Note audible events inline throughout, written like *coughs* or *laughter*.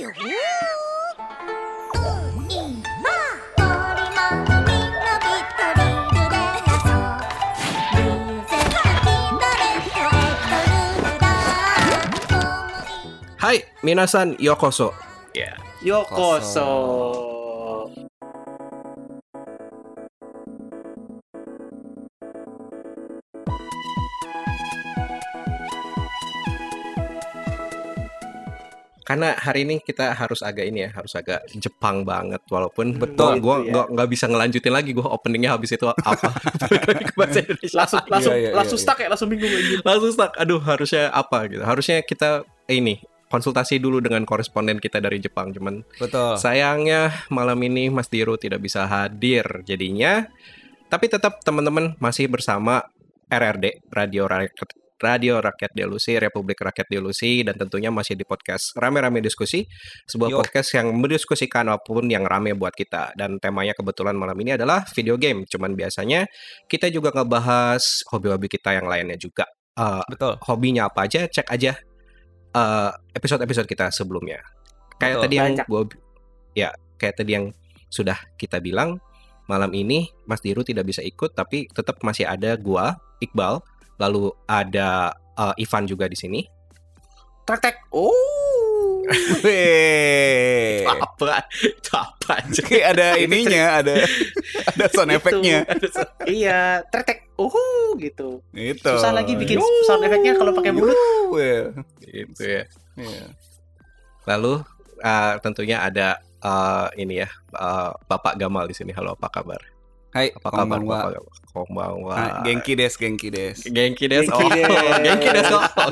よはい、皆さん、ようこそ。ようこそ。Karena hari ini kita harus agak ini ya, harus agak Jepang banget. Walaupun Betul, gua itu ya. nggak bisa ngelanjutin lagi. Gua openingnya habis itu apa? *laughs* Bahasa Indonesia. Langsung langsung iya, iya, langsung iya. stuck ya, langsung bingung aja. langsung stuck. Aduh, harusnya apa gitu? Harusnya kita ini konsultasi dulu dengan koresponden kita dari Jepang. Cuman Betul. sayangnya malam ini Mas Diru tidak bisa hadir. Jadinya, tapi tetap teman-teman masih bersama RRD Radio Rakyat Radio Rakyat Delusi, Republik Rakyat Delusi, dan tentunya masih di podcast Rame-Rame Diskusi, sebuah Yo. podcast yang mendiskusikan apa pun yang rame buat kita. Dan temanya kebetulan malam ini adalah video game. Cuman biasanya kita juga ngebahas hobi-hobi kita yang lainnya juga. Eh, Betul. hobinya apa aja, cek aja eh, episode-episode kita sebelumnya. Kayak Betul. tadi yang gua ya, kayak tadi yang sudah kita bilang malam ini Mas Diru tidak bisa ikut tapi tetap masih ada gua, Iqbal, lalu ada eh, Ivan juga di sini. Tek tek. Oh. *laughs* Weh. Apa? Itu apa aja? Ada ininya, ada ada sound efeknya. iya, tek tek. Oh, gitu. Itu. Susah lagi bikin sound efeknya kalau pakai mulut. Weh. Gitu ya. Iya. Lalu eh, tentunya ada eh, ini ya, eh, Bapak Gamal di sini. Halo, apa kabar? Hai, Apa kabar. Bapak Gamal? Konbanwa. Ah, Genki des, genki des. Genki des. Genki Oh, des. *laughs* Oh,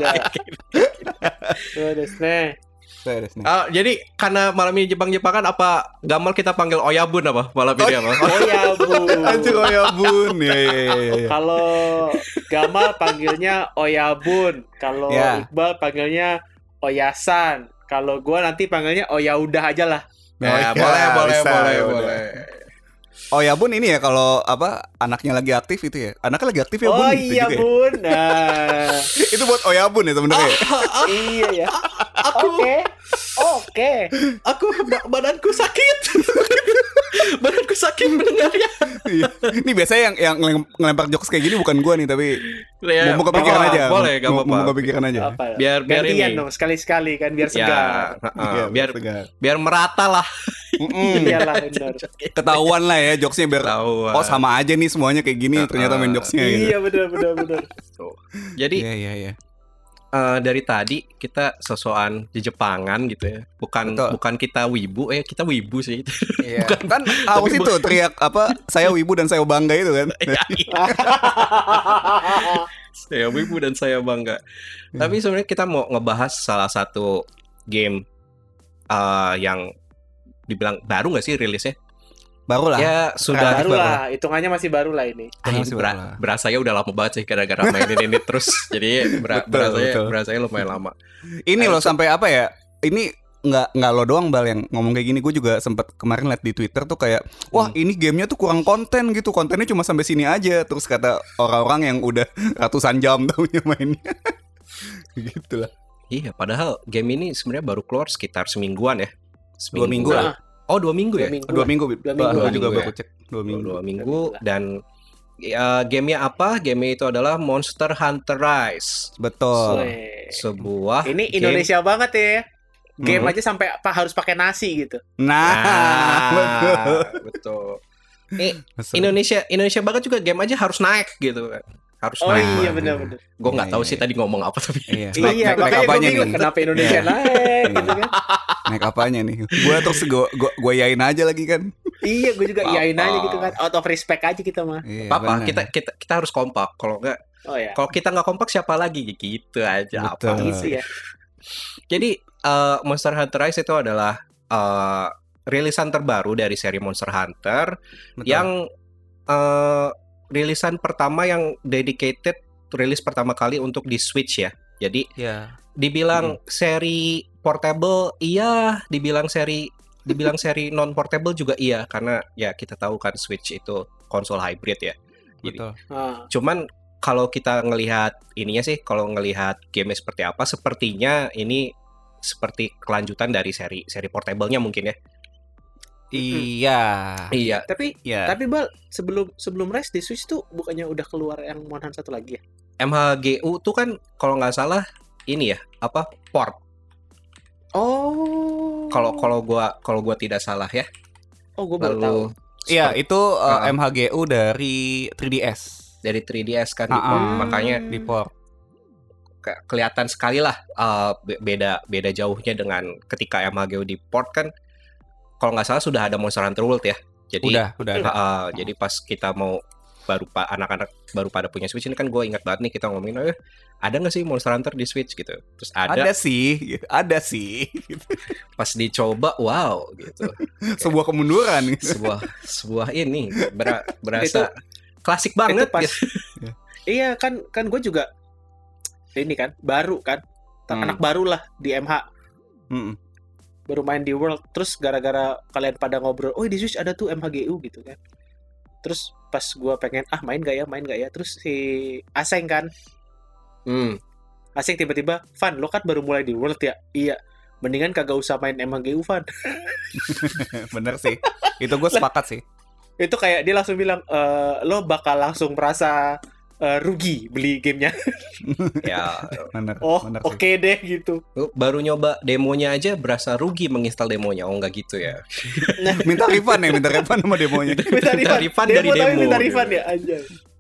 Ya. Desu ne. Saya des nih. Ah, jadi karena malam ini Jepang-Jepangan apa Gamal kita panggil Oyabun apa malam ini apa? *laughs* Oh ya, Bu. Anjir oh ya. Ya, ya, ya, ya. Kalau Gamal panggilnya Oyabun, kalau Ya. Iqbal panggilnya Oyasan. Kalau gua nanti panggilnya Oya udah aja lah. Ya, Ya, boleh, boleh, bisa, boleh, ya boleh. Oh ya bun ini ya kalau apa anaknya lagi aktif itu ya. Anaknya lagi aktif ya oh bun. Gitu iya juga ya. bun. *laughs* Nah, Itu buat oh ya bun ya sebenarnya. iya ya. Aku, Oke, oke. aku ba- badanku sakit. *laughs* badanku sakit mendengarnya. Iya. Ini biasanya yang yang ngelem- ngelempar jokes kayak gini bukan gua nih tapi Ya, mau kepikiran aja. Boleh, gak Mau- apa-apa. Mau kepikiran aja. Apa? ya? Biar biar Gantian ini. dong sekali-sekali kan biar Ya, segar. heeh, Iya, biar segar. biar merata lah. Mm-mm. *laughs* Iyalah benar. *laughs* Ketahuan lah ya jokesnya biar Tahu. oh sama aja nih semuanya kayak gini ternyata main jokesnya gitu. Iya benar benar benar. Jadi Iya iya iya. eh, dari tadi kita sosokan di Jepangan gitu ya. Bukan Betul. bukan kita wibu, eh kita wibu sih. *laughs* Iya. Kan harus itu teriak apa saya wibu dan saya bangga itu kan. Ya, iya. saya wibu dan saya bangga. Tapi sebenarnya kita mau ngebahas salah satu game eh, yang dibilang baru nggak sih rilisnya? Baru lah. Ya sudah baru lah, hitungannya masih baru lah ini. Ah, Masih baru lah. berasa ya udah lama banget sih gara-gara mainin ini terus. *laughs* Jadi ber- Betul, berasa betul. berasa lumayan lama. Ini Ayo, loh sampai apa ya? Ini nggak nggak lo doang bal yang ngomong kayak gini gue juga sempet kemarin liat di twitter tuh kayak wah ini gamenya tuh kurang konten gitu kontennya cuma sampai sini aja terus kata orang-orang yang udah *laughs* ratusan jam tahunya mainnya *laughs* gitu lah Iya, padahal game ini sebenarnya baru keluar sekitar semingguan ya. Dua minggu lah. Oh, dua minggu ya? Dua minggu. dua minggu Dua minggu. gua Dua juga minggu baru ya. cek dua minggu Dua minggu dan ya, gamenya apa? Gamenya itu adalah Monster Hunter Rise. betul Weh. Sebuah Ini game- Indonesia banget ya. Game Hmm. aja sampai apa harus pakai nasi gitu. nah, *laughs* betul. Ah, betul. Eh, Indonesia Indonesia banget juga game aja harus naik gitu kan. Harus Oh naik. iya Nah, benar-benar. Gue nggak Iya, tahu iya, sih iya. tadi ngomong apa tapi. iya *laughs* Iya, naik, naik gue apanya nih kenapa Indonesia Iya. naik gitu kan. naik apanya nih gua terus gua gua gua yain aja lagi kan Iya, gue juga Apa? iyain aja gitu kan. Out of respect aja kita mah. Iya, Apa? benar. Kita kita kita harus kompak. Kalau nggak Oh ya. kalau kita nggak kompak siapa lagi gitu aja Betul. apa. Gitu ya. Jadi eh, Monster Hunter Rise itu adalah eh, rilisan terbaru dari seri Monster Hunter Betul. yang eh, rilisan pertama yang dedicated rilis pertama kali untuk di Switch ya. Jadi ya dibilang seri portable iya, dibilang seri dibilang *laughs* seri non portable juga iya karena ya kita tahu kan Switch itu konsol hybrid ya. Jadi, betul Ah. cuman kalau kita ngelihat ininya sih, kalau ngelihat game seperti apa, sepertinya ini seperti kelanjutan dari seri seri portable-nya mungkin ya. Iya. Iya. Tapi Iya. tapi bal sebelum sebelum Rise di Switch tuh bukannya udah keluar yang Monhan satu lagi ya? MHGU tuh kan kalau nggak salah ini ya apa port. Oh. Kalau kalau gua kalau gua tidak salah ya. oh gue baru tahu. Iya, itu uh, Ah. MHGU dari 3DS dari 3DS kan Ah, di port. ah. makanya di port. ke- kelihatan sekali lah uh, be- beda beda jauhnya dengan ketika MHGU di port kan kalau nggak salah sudah ada Monster Hunter World ya. Jadi Udah, udah ada. uh, uh, jadi pas kita mau baru pak anak-anak baru pada punya Switch ini kan gue ingat banget nih kita ngomongin "Eh, ada nggak sih Monster Hunter di Switch gitu. Terus ada, Ada sih, ada sih. pas dicoba wow gitu. *laughs* Sebuah kemunduran. sebuah sebuah ini bera- berasa klasik banget itu pas gitu. iya kan kan gue juga ini kan baru kan Hmm. anak baru lah di MH Mm-mm. Baru main di World terus gara-gara kalian pada ngobrol oh di Switch ada tuh MHGU gitu kan terus pas gue pengen ah main gak ya main gak ya terus si Aseng kan Hmm. Aseng tiba-tiba Van lo kan baru mulai di World ya iya mendingan kagak usah main MHGU Van *laughs* Bener sih. Itu gue sepakat sih. itu kayak dia langsung bilang "Eh, lo bakal langsung merasa eh, rugi beli gamenya. *laughs* Ya Bener. oh oke sih. deh gitu. Baru nyoba demonya aja berasa rugi menginstal demonya. Oh nggak gitu ya? *laughs* Minta refund ya, minta refund sama demonya. minta *laughs* Minta refund, dari tapi demo, minta refund ya aja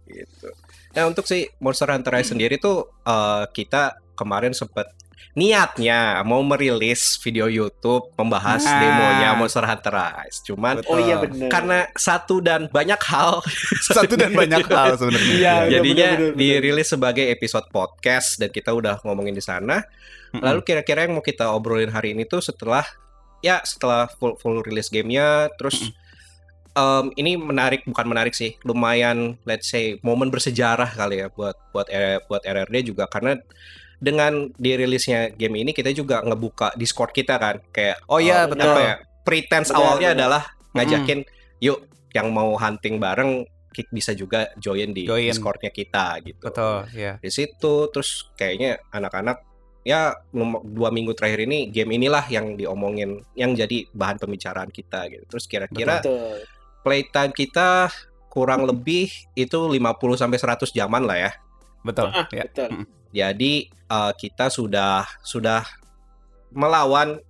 gitu. Nah untuk si Monster Hunter Rise sendiri tuh eh, kita kemarin sempat niatnya mau merilis video YouTube membahas Nah. demonya Monster Hunter Rise cuman Betul. oh iya bener karena satu dan banyak hal Satu dan banyak *laughs* hal sebenarnya. Iya, iya. jadinya bener, bener, bener. dirilis sebagai episode podcast dan kita udah ngomongin di sana. Lalu kira-kira yang mau kita obrolin hari ini tuh setelah ya setelah full full release gamenya, terus em, ini menarik bukan menarik sih, lumayan let's say momen bersejarah kali ya buat buat R- buat RRD juga karena dengan dirilisnya game ini kita juga ngebuka Discord kita kan kayak Oh iya, eh, betul. apa ya pretense Benar, awalnya benar. adalah ngajakin yuk yang mau hunting bareng bisa juga join di Join. Discordnya kita gitu Betul, ya. di situ terus kayaknya anak-anak ya dua minggu terakhir ini game inilah yang diomongin yang jadi bahan pembicaraan kita gitu terus kira-kira Betul. playtime kita kurang lebih itu 50 sampai 100 jaman lah ya Betul, Ah, ya. betul. Jadi eh, kita sudah sudah melawan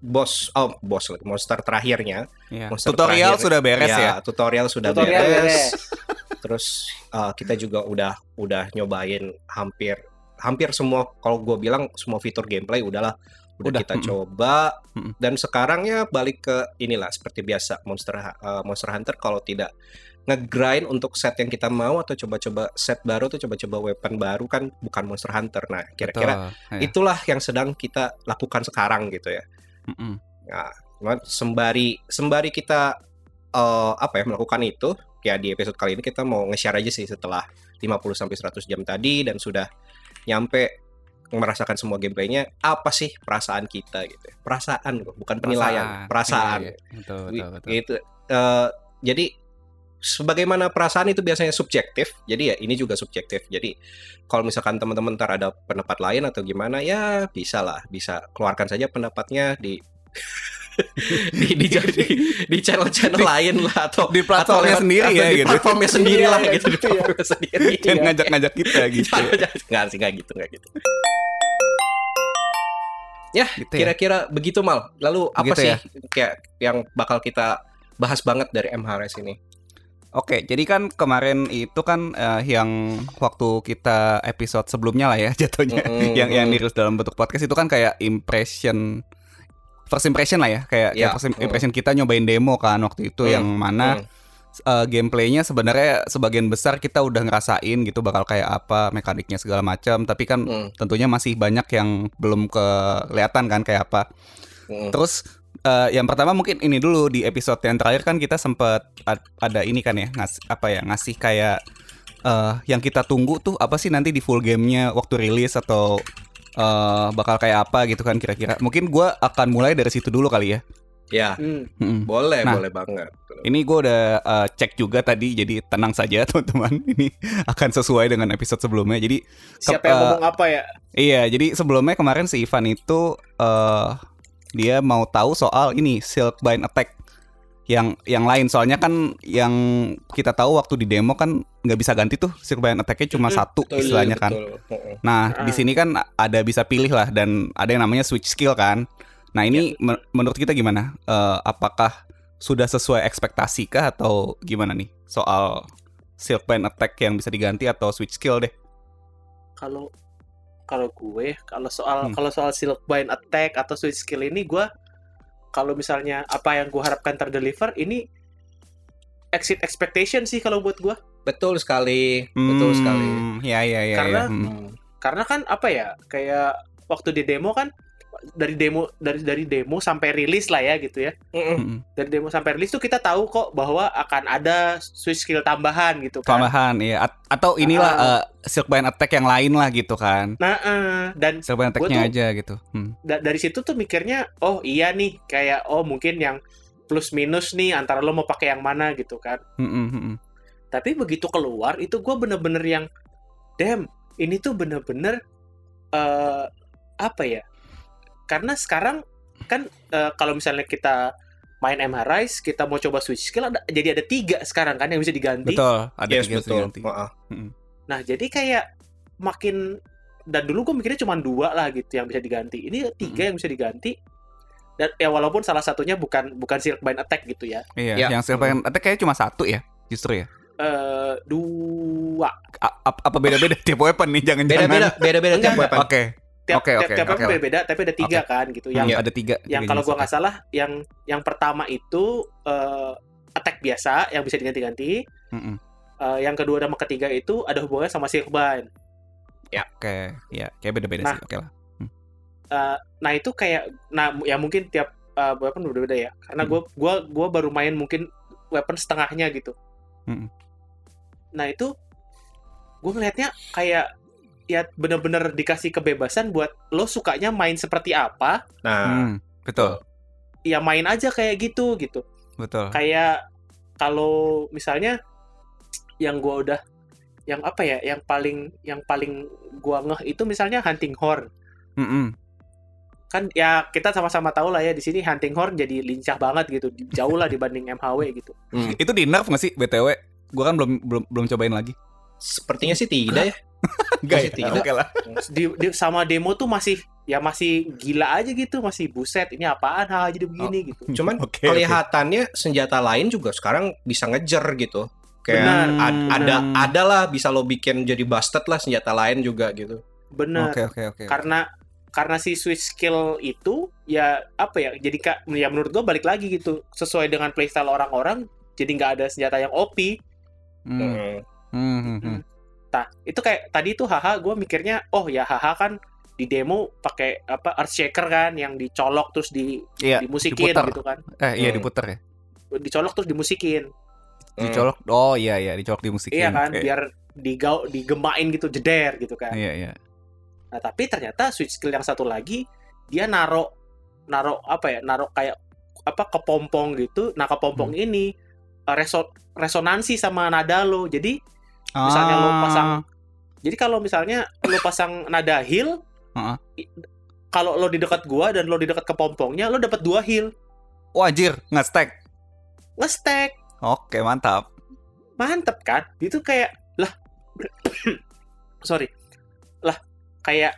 bos oh bos monster terakhirnya Iya. Monster Tutorial terakhir. sudah beres ya. tutorial sudah Tutorial beres. beres. *laughs* Terus uh, kita juga udah udah nyobain hampir hampir semua kalau gue bilang semua fitur gameplay udahlah udah, Udah, kita mm-mm. coba Mm-mm. dan sekarang ya balik ke inilah seperti biasa monster uh, monster hunter kalau tidak ngegrind untuk set yang kita mau atau coba-coba set baru atau coba-coba weapon baru kan bukan monster hunter nah kira-kira Betul, ya. itulah yang sedang kita lakukan sekarang gitu ya Mm-mm. Cuman sembari sembari kita eh, apa ya melakukan itu ya di episode kali ini kita mau nge-share aja sih setelah 50 sampai 100 jam tadi dan sudah nyampe merasakan semua gameplaynya apa sih perasaan kita gitu ya. perasaan kok bukan penilaian perasaan, Iya, iya. Betul, betul, betul. gitu Eh, jadi sebagaimana perasaan itu biasanya subjektif jadi ya ini juga subjektif jadi kalau misalkan teman-teman ntar ada pendapat lain atau gimana ya bisa lah bisa keluarkan saja pendapatnya di *laughs* di di di, di channel-channel lain lah atau Di platformnya atau lewat- sendiri ya atau di gitu. platformnya sendiri lah Iya, gitu di gitu ya. platformnya sendiri *laughs* Jangan Iya. ngajak-ngajak kita *laughs* gitu. Nggak sih nggak gitu nggak gitu ya Gitu ya. kira-kira begitu mal lalu apa Begitu sih ya. kayak yang bakal kita bahas banget dari MHRS ini Oke, jadi kan kemarin itu kan eh, yang waktu kita episode sebelumnya lah ya *laughs* jatuhnya, Mm-mm, *laughs* yang yang mm. dirilis dalam bentuk podcast itu kan kayak impression, first impression lah ya, kayak, kayak Ya, first mm. impression kita nyobain demo kan waktu itu Mm, yang mana mm. eh, gameplaynya sebenarnya sebagian besar kita udah ngerasain gitu bakal kayak apa mekaniknya segala macam, tapi kan Mm, tentunya masih banyak yang belum kelihatan kan kayak apa. mm. Terus eh, yang pertama mungkin ini dulu di episode yang terakhir kan kita sempat ad- ada ini kan ya ngas apa ya ngasih kayak eh yang kita tunggu tuh apa sih nanti di full gamenya waktu rilis atau eh bakal kayak apa gitu kan kira-kira. Mungkin gua akan mulai dari situ dulu kali ya. Ya, Hmm. Mm-mm. boleh, Nah. boleh banget. Ini gue udah uh, cek juga tadi, jadi tenang saja *laughs* teman-teman. Ini akan sesuai dengan episode sebelumnya. Jadi Siapa yang eh, ngomong apa ya? iya, jadi sebelumnya kemarin si Ivan itu eh dia mau tahu soal ini Silkbind Attack yang yang lain. Soalnya kan yang kita tahu waktu di demo kan nggak bisa ganti tuh Silkbind Attack-nya cuma satu Betul, istilahnya kan. betul. Nah, Ah. di sini kan ada bisa pilih lah dan ada yang namanya switch skill kan. Nah, ini men- menurut kita gimana? Eh, apakah sudah sesuai ekspektasi kah atau gimana nih soal Silkbind attack yang bisa diganti atau switch skill deh? Kalau kalau gue kalau soal Hmm. kalau soal Silkbind attack atau switch skill ini gue kalau misalnya apa yang gue harapkan terdeliver ini exit expectation sih kalau buat gue Betul sekali, betul Hmm, sekali. Ya ya ya. Karena- ya. Hmm. karena kan apa ya kayak waktu di demo kan dari demo dari dari demo sampai rilis lah ya gitu ya Mm-mm. Mm-mm. dari demo sampai rilis tuh kita tahu kok bahwa akan ada switch skill tambahan gitu kan Tambahan ya At- atau inilah Ah. eh, Silkbind attack yang lain lah gitu kan. nah eh, dan Silkbind attack-nya tuh- aja gitu. Hmm. da- dari situ tuh mikirnya oh iya nih kayak oh mungkin yang plus minus nih antara lo mau pakai yang mana gitu kan Mm-mm, mm-mm. tapi begitu keluar itu gue bener-bener yang damn ini tuh bener-bener eh apa ya karena sekarang kan eh, kalau misalnya kita main MH Rise kita mau coba switch skill ada, jadi ada tiga sekarang kan yang bisa diganti Betul, ada Yes, tiga yang bisa betul. diganti. Maaf. nah jadi kayak makin dan dulu gue mikirnya cuma dua lah gitu yang bisa diganti ini tiga yang bisa diganti dan ya walaupun salah satunya bukan bukan Silkbind Attack gitu ya Iya, Ya. yang Silkbind attack kayaknya cuma satu ya, justru ya. eh dua A- ap- apa beda-beda *laughs* tiap weapon nih? Jangan-jangan. Beda-beda, beda-beda tiap weapon. Oke, tiap Oke, tiap, oke, tiap weapon lah. beda tapi ada tiga kan gitu yang Iya. ada tiga. yang kalau gua nggak salah yang yang pertama itu eh, attack biasa yang bisa diganti-ganti Mm-mm. Eh, yang kedua sama ketiga itu ada hubungannya sama Silkbind Oke, ya kayak beda-beda Nah. sih. Oke lah. Eh, nah itu kayak nah ya mungkin tiap eh, weapon berbeda ya karena Hmm. gua gua gua baru main mungkin weapon setengahnya gitu Mm-mm. nah itu gue ngelihatnya kayak ya bener-bener dikasih kebebasan buat lo sukanya main seperti apa Nah, Hmm, betul, ya main aja kayak gitu gitu betul. kayak kalau misalnya yang gua udah yang apa ya yang paling yang paling gua ngeh itu misalnya hunting horn Mm-mm. kan ya kita sama-sama tahu lah ya di sini hunting horn jadi lincah banget gitu jauh lah dibanding MHW gitu hmm. Itu di nerf nggak sih btw? Gua kan belum belum belum cobain lagi. Sepertinya sih tidak ya. *laughs* Enggak Masih ya? tidak. Oke lah. *laughs* di, di- sama demo tuh masih ya masih gila aja gitu masih buset ini apaan hal jadi begini gitu *laughs* Cuman oke. kelihatannya senjata lain juga sekarang bisa ngejer gitu. Kayak Benar, ad- ada benar. ada lah bisa lo bikin jadi busted lah senjata lain juga gitu. bener Oke oke oke. karena karena si switch skill itu ya apa ya jadi kak ya menurut gua balik lagi gitu sesuai dengan playstyle orang-orang jadi nggak ada senjata yang OP Hmm, Hmm. hmm, hmm, hmm. Nah, itu kayak tadi tuh haha gue mikirnya oh ya haha kan di demo pakai apa Earthshaker kan yang dicolok terus di Iya, dimusikin diputar. gitu kan. Eh iya Hmm. diputer ya. Dicolok terus dimusikin. Hmm. Dicolok. Oh iya iya, dicolok di musikin. Iya kan, Oke. biar digau digemain gitu jeder gitu kan. Iya iya. Nah, tapi ternyata switch skill yang satu lagi dia naro naro apa ya? Naro kayak apa kepompong gitu. Nah, kepompong Hmm. ini eh, reso, resonansi sama nada lo. Jadi Misalnya lo Ah, pasang Jadi kalau misalnya lo pasang nada heal, Heeh. i- kalau lo di dekat gua dan lo di dekat kepompongnya, lo dapat dua heal. Wajir, nggak stack. Nge-stack. Oke, mantap. Mantep kan? Itu kayak lah *coughs* sorry. Lah kayak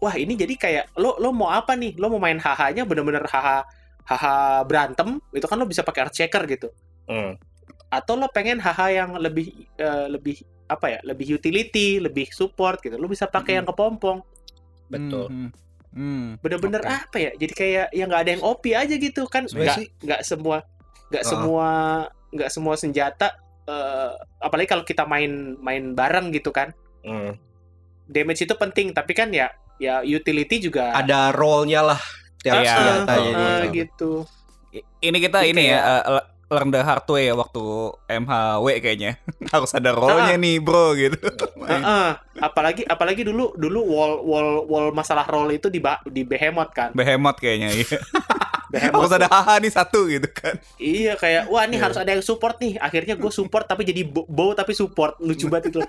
wah ini jadi kayak lo lo mau apa nih? Lo mau main haha-nya bener-bener haha haha berantem, itu kan lo bisa pakai art checker gitu. Hmm. Atau lo pengen haha yang lebih eh, lebih apa ya? Lebih utility, lebih support gitu. Lo bisa pakai Mm-mm. yang kepompong. Betul. Hmm, hmm, hmm. bener-bener Oke. apa ya jadi kayak yang nggak ada yang OP aja gitu kan nggak nggak semua nggak Ah. semua nggak semua senjata eh, apalagi kalau kita main main bareng gitu kan Hmm. damage itu penting tapi kan ya ya utility juga Ada role-nya lah tiap Iya, senjata Ah, jadi. ah, gitu Ini kita Jadi ini ya kayak- eh, le- learn the hard way ya waktu MHW kayaknya. *laughs* Harus ada role-nya nih, Bro gitu. *laughs* Ah, ah. apalagi apalagi dulu dulu wall wall wall masalah roll itu di di behemoth kan Behemoth kayaknya iya. *laughs* Behemoth Harus ada haha nih satu gitu kan. Iya kayak wah nih Iya. harus ada yang support nih. Akhirnya gue support tapi jadi bo- bow tapi support lucu banget itu.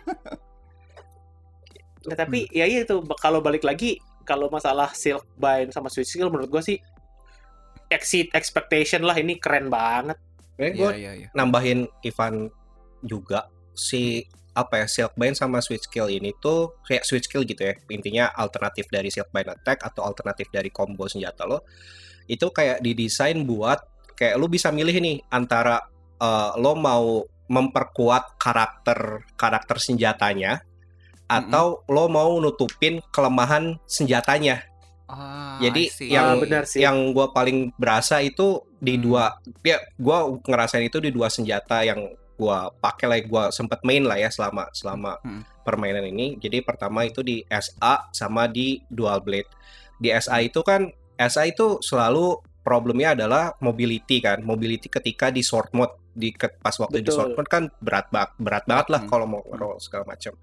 Nah tapi ya itu kalau balik lagi kalau masalah Silkbind sama Switch Skill menurut gue sih exceed expectation lah ini keren banget. Gue iya iya. nambahin Ivan juga si apa ya Silkbind sama Switch Skill ini tuh kayak Switch Skill gitu ya. Intinya alternatif dari Silkbind attack atau alternatif dari combo senjata lo itu kayak didesain buat kayak lo bisa milih nih antara eh, lo mau memperkuat karakter karakter senjatanya atau lo mau nutupin kelemahan senjatanya Ah, Jadi, yang- Ah, benar sih. yang gue paling berasa itu di Hmm. dua ya gue ngerasain itu di dua senjata yang gue pakai lah gue sempet main lah ya selama selama Hmm. permainan ini jadi pertama itu di SA sama di dual blade di SA itu kan SA itu selalu problemnya adalah mobility kan mobility ketika di sword mode di pas waktu di Betul. sword mode kan berat banget berat banget lah Hmm. kalau mau roll segala macam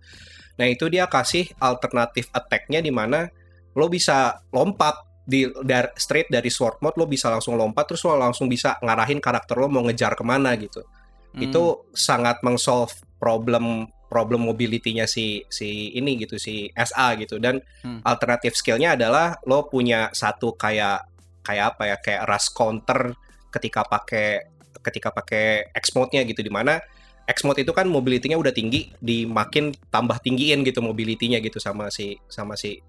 nah itu dia kasih alternatif attack-nya di mana lo bisa lompat di dari straight dari sword mode lo bisa langsung lompat terus lo langsung bisa ngarahin karakter lo mau ngejar ke mana gitu Hmm. itu sangat mengsolve problem problem mobility-nya si si ini gitu si SA gitu dan Hmm. alternatif skill-nya adalah lo punya satu kayak kayak apa ya kayak rush counter ketika pakai ketika pakai X mode-nya gitu di mana X mode itu kan mobility-nya udah tinggi di makin tambah tinggiin gitu mobility-nya gitu sama si sama si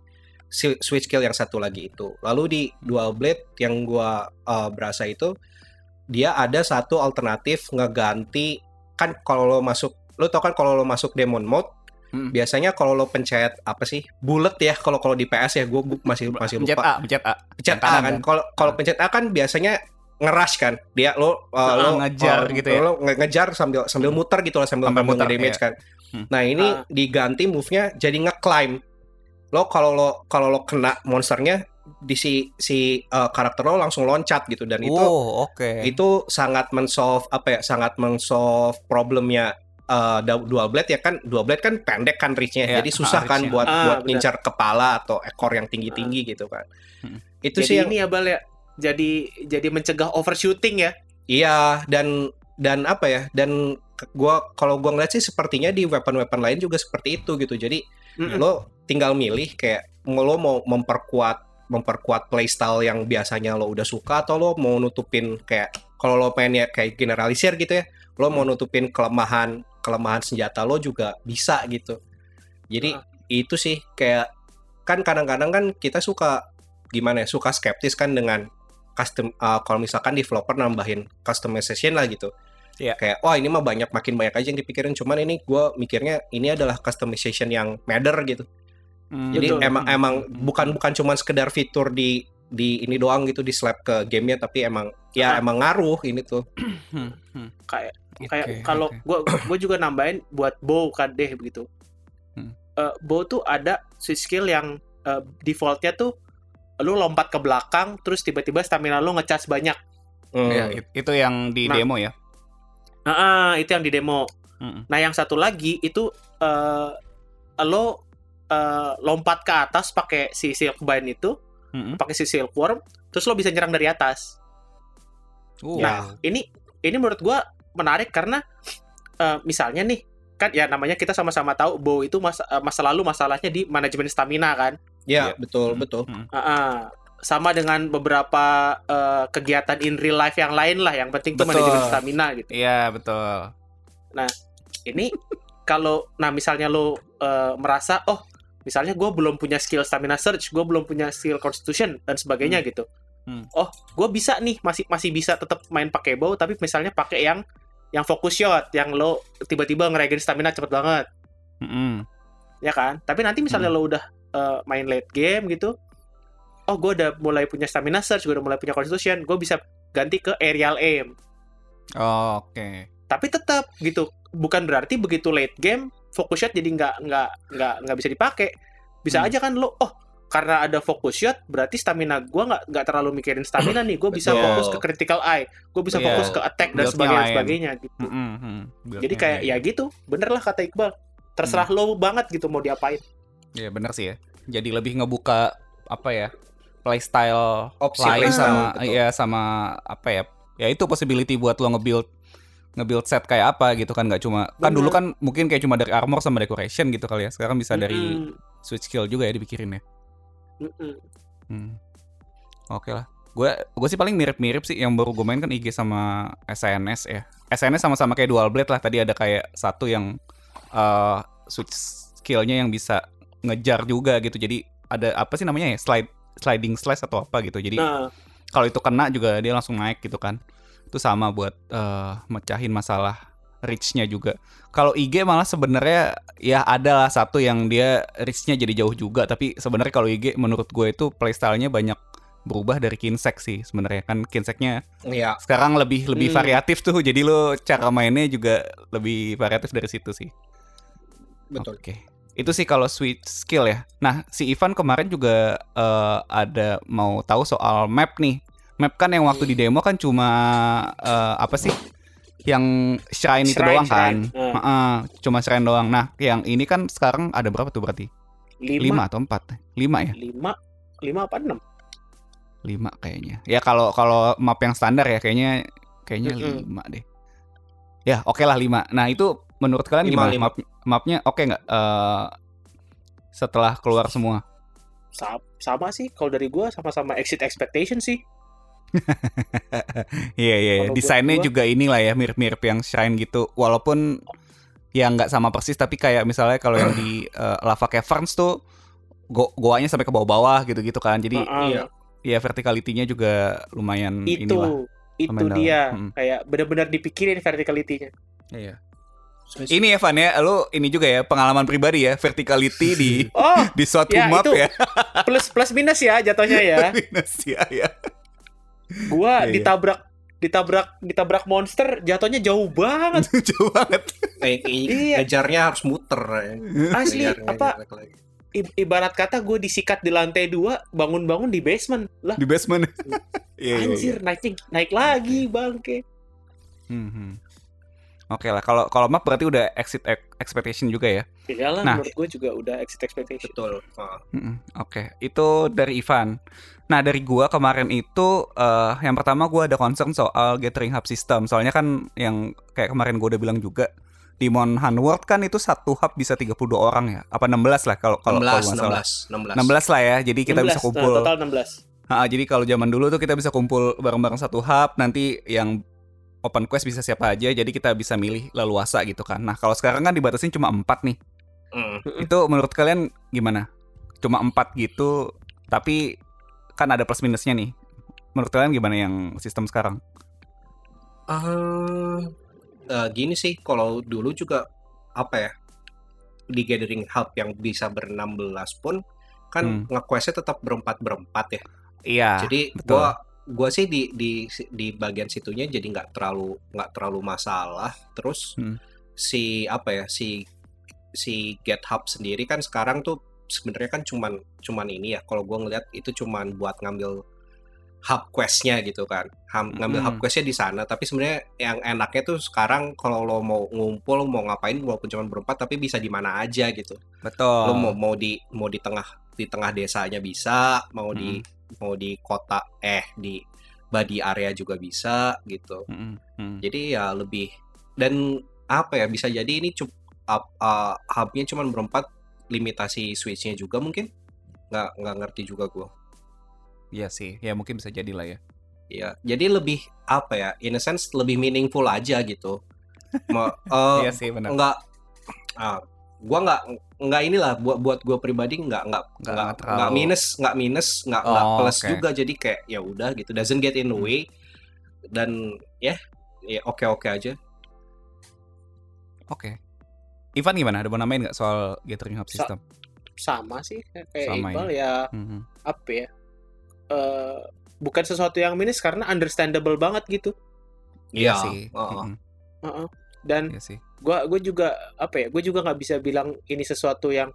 switch skill yang satu lagi itu. Lalu di dual blade yang gua uh, berasa itu dia ada satu alternatif ngeganti kan kalau lo masuk lo tau kan kalau lo masuk demon mode Hmm. biasanya kalau lo pencet apa sih bullet ya kalau kalau di PS ya gue masih masih Pencet lupa A, pencet A. pencet A kan kan? kalau kalau Ah. pencet A kan biasanya ngerush kan dia lo uh, lo uh, ngejar gitu ya. lo nge- ngejar sambil sambil muter gitu lah sambil Sambil muter, damage iya. kan Hmm. nah ini Ah. diganti move-nya jadi nge-climb lo kalau lo kalau lo kena monsternya di si si uh, karakter lo langsung loncat gitu dan itu oh, oke. itu sangat men-solve apa ya sangat men-solve problemnya uh, du- dual blade ya kan dual blade kan pendek kan reach-nya Iya, jadi susah ah, kan reach-nya. buat Ah, buat ngincar kepala atau ekor yang tinggi-tinggi gitu kan Hmm. itu jadi sih yang ini ya Bal ya. Jadi jadi mencegah overshooting ya. iya dan dan apa ya dan gua kalau gua ngeliat sih sepertinya di weapon-weapon lain juga seperti itu gitu jadi Mm-mm. lo tinggal milih kayak lo mau memperkuat memperkuat playstyle yang biasanya lo udah suka atau lo mau nutupin kayak kalau lo pengen ya kayak generalisir gitu ya lo mau nutupin kelemahan kelemahan senjata lo juga bisa gitu jadi Ah. itu sih kayak kan kadang-kadang kan kita suka gimana ya suka skeptis kan dengan custom uh, kalau misalkan developer nambahin customization lah gitu Iya. kayak wah ini mah banyak makin banyak aja yang dipikirin cuman ini gue mikirnya ini adalah customization yang matter gitu Hmm. jadi Betul. emang emang Hmm. bukan bukan cuman sekedar fitur di di ini doang gitu di slap ke gamenya tapi emang ya Ah. emang ngaruh ini tuh *clears throat* Hmm, hmm. Kayak kayak kalau oke. gua gua juga nambahin buat bow kan deh begitu. Hmm. Eh, bow tuh ada switch skill yang eh, defaultnya tuh lu lompat ke belakang terus tiba-tiba stamina lu ngecas banyak. Hmm. Ya, it- itu yang di Nah. demo ya. Nah, ah, itu yang di demo. Hmm. Nah, yang satu lagi itu eh lo eh, lompat ke atas pakai si silkbind itu, Hmm. pakai si silkworm, terus lo bisa nyerang dari atas. Uh, Nah, ini ini menurut gua menarik karena eh, misalnya nih kan ya namanya kita sama-sama tahu bow itu masa, masa lalu masalahnya di manajemen stamina kan. ya Iya. betul Hmm, betul hmm. Ah, ah. Sama dengan beberapa eh, kegiatan in real life yang lain lah. Yang penting tuh Betul. manajemen stamina gitu. Iya, betul. Ini kalau nah misalnya lo eh, merasa oh misalnya gue belum punya skill stamina search, gue belum punya skill constitution dan sebagainya gitu. Hmm. Oh, gue bisa nih masih masih bisa tetap main pakai bow tapi misalnya pakai yang yang focus shot, yang lo tiba-tiba ngeregen stamina cepet banget, Hmm. ya kan? Tapi nanti misalnya lo udah eh, main late game gitu, oh gue udah mulai punya stamina search, gue udah mulai punya constitution, gue bisa ganti ke aerial aim. Oh, Oke. tapi tetap gitu bukan berarti begitu late game focus shot jadi nggak nggak nggak nggak bisa dipakai bisa Hmm. aja kan lo oh karena ada focus shot berarti stamina gua nggak nggak terlalu mikirin stamina nih gue bisa Betul. fokus ke critical eye gue bisa Iya. fokus ke attack dan sebagainya lain. sebagainya gitu Hmm, hmm, hmm. Build-nya jadi kayak ya gitu bener lah kata Iqbal terserah Hmm. lo banget gitu mau diapain Iya benar sih ya. Jadi lebih ngebuka apa ya? Playstyle Opsi lain playstyle, sama betul. ya sama apa ya? Ya itu possibility buat lo nge-build nge-build set kayak apa gitu kan nggak cuma kan Bener. dulu kan mungkin kayak cuma dari armor sama decoration gitu kali ya. Sekarang bisa dari Mm-mm. switch skill juga ya dipikirin ya. Mm-mm. Hmm. Oke lah. Gue gue sih paling mirip-mirip sih yang baru gue main kan IG sama SNS ya. SNS sama-sama kayak dual blade lah. Tadi ada kayak satu yang eh switch skillnya yang bisa ngejar juga gitu. Jadi ada apa sih namanya ya? Slide sliding slash atau apa gitu. Jadi Nah, kalau itu kena juga dia langsung naik gitu kan. Itu sama buat eh, mecahin masalah reach-nya juga. Kalau IG malah sebenarnya ya ada lah satu yang dia reach-nya jadi jauh juga, tapi sebenarnya kalau IG menurut gue itu playstyle-nya banyak berubah dari Kinsek sih sebenarnya kan Kinseknya Iya. sekarang lebih lebih Hmm. variatif tuh jadi lo cara mainnya juga lebih variatif dari situ sih. Betul. Oke. Itu sih kalau switch skill ya. Nah, si Ivan kemarin juga eh, ada mau tahu soal map nih. Map kan yang waktu di demo kan cuma eh, apa sih? Yang shrine, itu Shrine, doang kan. shrine. Eh. Heeh, cuma shrine doang. Nah, yang ini kan sekarang ada berapa tuh berarti? lima, Lima atau empat? Lima ya? lima, lima apa enam? Lima kayaknya. Ya kalau kalau map yang standar ya kayaknya kayaknya Mm-mm. lima deh. Ya oke lah lima. Nah itu menurut kalian Lima, gimana lima. map mapnya oke nggak? Eh, setelah keluar semua. Sa- sama sih kalau dari gua sama-sama exit expectation sih. *laughs* Iya iya. iya. Desainnya gua- juga inilah ya mirip-mirip yang shrine gitu. Walaupun ya nggak sama persis tapi kayak misalnya kalau yang di *clears throat* eh, Lava Caverns tuh go goanya sampai ke bawah-bawah gitu-gitu kan. Jadi Heeh. iya. ya verticality-nya juga lumayan itu inilah. itu dia. Hmm. kayak benar-benar dipikirin verticality-nya. Iya. Ini Evan ya, lu ini juga ya pengalaman pribadi ya, verticality di *laughs* Oh, di suatu Ya, map itu. ya. *laughs* plus plus minus ya jatuhnya ya. Minus ya, ya. Gua Iya, iya. ditabrak ditabrak ditabrak monster jatuhnya jauh banget. *laughs* Jauh banget. Kayak kayak Iya. ngejarnya harus muter. ya. Asli Ngejar- apa ngejar i- ibarat kata gue disikat di lantai dua bangun-bangun di basement lah. Di basement. Iya, iya, iya. Anjir naik naik lagi bangke. Hmm, hmm. Oke lah, kalau kalau map berarti udah exit ex- expectation juga ya. Iyalah Nah. menurut gue juga udah exit expectation. Betul. Oke, itu dari Ivan. Nah dari gua kemarin itu eh, yang pertama gua ada concern soal gathering hub system. Soalnya kan yang kayak kemarin gua udah bilang juga di Monhan World kan itu satu hub bisa 32 orang ya. Apa 16 lah kalau kalau kalau 16, nggak salah. 16, 16. 16 lah ya. Jadi kita 16, bisa nah, kumpul. total 16. Ha, jadi kalau zaman dulu tuh kita bisa kumpul bareng-bareng satu hub, nanti yang open quest bisa siapa aja, jadi kita bisa milih leluasa gitu kan. Nah kalau sekarang kan dibatasin cuma empat nih. Mm. Itu menurut kalian gimana? Cuma empat gitu, tapi kan ada plus minusnya nih. Menurut kalian gimana yang sistem sekarang? Ah, eh, gini sih, kalau dulu juga apa ya di gathering hub yang bisa ber-16 pun kan Hmm. nge-questnya tetap berempat berempat ya. Iya. jadi betul. gua gua sih di di di bagian situnya jadi nggak terlalu nggak terlalu masalah. Terus Hmm. si apa ya si si get hub sendiri kan sekarang tuh sebenarnya kan cuman cuman ini ya. Kalau gua ngeliat itu cuman buat ngambil hub questnya gitu kan. Ham- ngambil hub Mm. questnya di sana. Tapi sebenarnya yang enaknya tuh sekarang kalau lo mau ngumpul mau ngapain walaupun cuma berempat tapi bisa di mana aja gitu betul. lo mau mau di mau di tengah di tengah desanya bisa mau di Hmm. Mau di kota eh di body area juga bisa gitu mm. jadi ya lebih dan apa ya bisa jadi ini cup up, uh, hubnya cuman berempat limitasi switchnya juga mungkin nggak nggak ngerti juga gue Iya sih, ya mungkin bisa jadi lah ya. ya jadi lebih apa ya in a sense lebih meaningful aja gitu Ma, uh, *laughs* Iya sih benar. nggak ah, gua nggak nggak inilah buat buat gua pribadi nggak nggak Nggak- minus nggak minus nggak nggak Oh, plus oke. juga jadi kayak ya udah gitu doesn't get in the Hmm. way dan ya ya oke oke aja Oke. Ivan gimana? Ada mau nambahin nggak soal gathering hub Sa- system? Sama sih kayak Sama Iqbal ya Mhm. apa ya? eh bukan sesuatu yang minus karena understandable banget gitu. Iya Iya, sih. heeh. Mhm, Heeh. Dan Iya sih. gua gue juga apa ya? Gue juga nggak bisa bilang ini sesuatu yang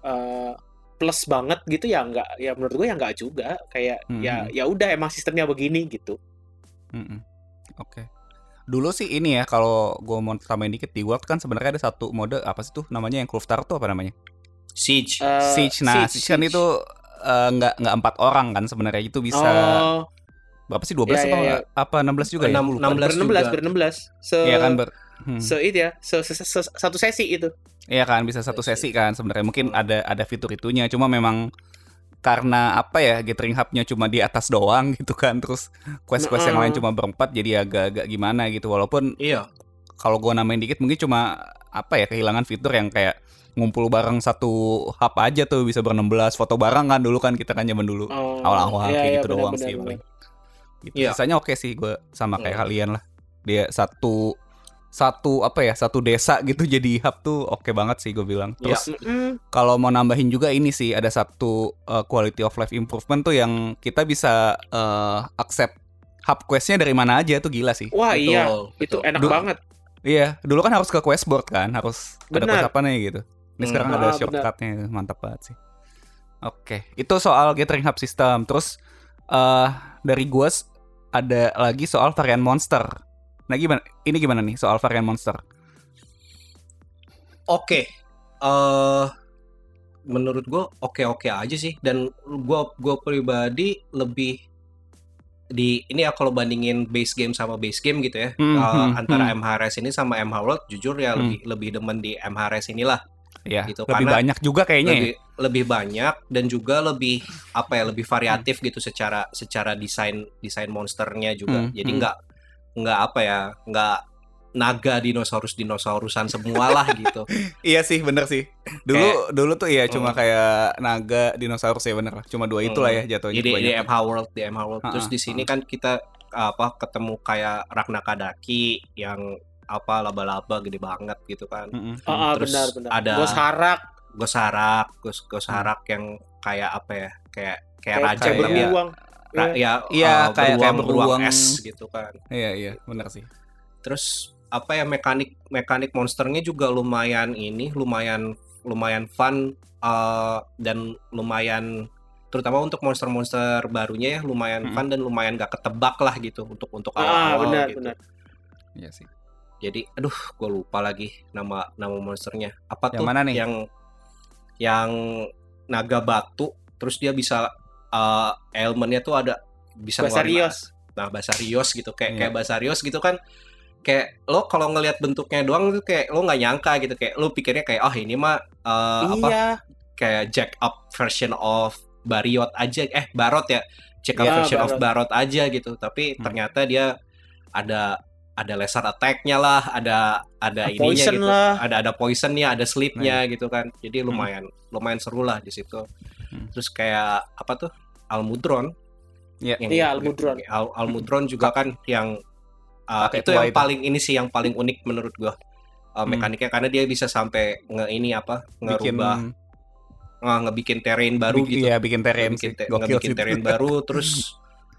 eh, plus banget gitu ya nggak ya menurut gue ya nggak juga kayak ya Mhm. ya udah emang sistemnya begini gitu. Mm-mm. Oke. Dulu sih ini ya kalau gue mau tambahin dikit di World kan sebenarnya ada satu mode apa sih tuh namanya yang Kulftar tuh apa namanya? siege Eh, Siege. Nah, Siege, Siege kan Siege. itu eh, nggak nggak empat orang kan sebenarnya itu bisa oh, berapa sih 12 Iya, apa iya, nggak? apa 16 juga ya? Enam- Gua lupa. 16 ber 16 juga. ber 16 se Iya kan ber hmm. se itu ya se, se- se- satu sesi itu Iya kan bisa satu sesi kan sebenarnya mungkin Hmm. ada ada fitur itunya cuma memang karena apa ya gathering hubnya cuma di atas doang gitu kan terus quest-quest yang Heeh. lain cuma berempat jadi agak-agak gimana gitu walaupun Iya. kalau gua namain dikit mungkin cuma apa ya kehilangan fitur yang kayak ngumpul bareng satu hub aja tuh bisa ber-16 foto bareng kan dulu kan kita kan zaman dulu oh, awal-awal iya, kayak iya, gitu benar, doang benar, sih benar. paling. Gitu. Iya. Sisanya oke sih gue sama kayak Hmm. kalian lah. Dia satu satu apa ya satu desa *laughs* gitu jadi hub tuh oke banget sih gue bilang. Iya. Terus Mm-mm. kalau mau nambahin juga ini sih ada satu uh, quality of life improvement tuh yang kita bisa uh, accept hub questnya dari mana aja tuh gila sih. wah iya Betul, itu betul. enak Du- banget Iya, dulu kan harus ke quest board kan, harus ada Benar. quest apa nih gitu. Ini Hmm. sekarang Ah, ada benar. shortcutnya, mantap banget sih. Oke, itu soal gathering hub system. Terus eh dari gua s- ada lagi soal varian monster. Nah gimana? Ini gimana nih soal varian monster? Oke. eh menurut gue oke-oke aja sih dan gua gua pribadi lebih di ini ya kalau bandingin base game sama base game gitu ya Hmm, hmm, antara hmm. MHRS ini sama MH World jujur ya Hmm. lebih lebih demen di MHRS inilah Ya, Gitu, lebih karena banyak juga kayaknya. ya. lebih lebih banyak dan juga lebih apa ya lebih variatif gitu secara secara desain desain monsternya juga Hmm, jadi hmm. Nggak apa ya nggak naga dinosaurus dinosaurusan semua lah *laughs* gitu Iya sih, bener sih. Dulu dulu tuh iya cuma Hmm. kayak naga, dinosaurus ya bener lah. Cuma dua itulah ya jatuhnya Jadi di kebanyakan. MH World di MH World. Terus Ha-ha, di sini kan kita apa ketemu kayak Ragnakadaki yang apa laba-laba gede banget gitu kan. Mm-mm. Ah, ah, Terus benar benar ada- Ghost harak Gosarak, Gos Hmm. Gosarak yang kayak apa ya? Kayak kayak kayak, raja kayak kayak- tapi ya, ya Iya, uh, kayak- kayak beruang, beruang beruang. es gitu kan. Iya iya, bener sih. Terus apa ya mekanik mekanik monsternya juga lumayan ini, lumayan lumayan fun uh, dan lumayan terutama untuk monster-monster barunya ya lumayan Mm-mm. fun dan lumayan gak ketebak lah gitu untuk untuk ah awal-awal benar gitu. benar Iya sih. Jadi aduh gue lupa lagi nama nama monsternya. Apa Yang tuh mana nih? yang yang naga batu terus dia bisa uh, elemennya tuh ada bisa ngeluarin- Basarios Nah, Basarios gitu. Kayak Iya. kayak Basarios gitu kan kayak lo kalau ngelihat bentuknya doang tuh kayak lo nggak nyangka gitu. Kayak lo pikirnya kayak oh ini mah uh, apa iya. kayak jack up version of Bariot aja. Eh Barot ya. Jack up Ya, version of Barot. Barot aja gitu. Tapi Hmm. ternyata dia ada ada laser attack-nya lah ada ada ininya poison gitu. lah. Ada ada poisonnya ada sleepnya gitu kan. Jadi Hmm. lumayan lumayan seru lah di situ. Hmm. terus kayak apa tuh Almudron Iya. yang- Iya, Almudron. Al- Almudron juga kan yang uh, Pakai itu yang itu. paling ini sih yang paling unik menurut gua Uh, Hmm. mekaniknya karena dia bisa sampai nge ini apa Bikin ngerubah nge- ngebikin terrain baru bik- gitu Iya, bikin terrain ngebikin, sih. te- Gokil ngebikin sih. terrain baru *laughs* terus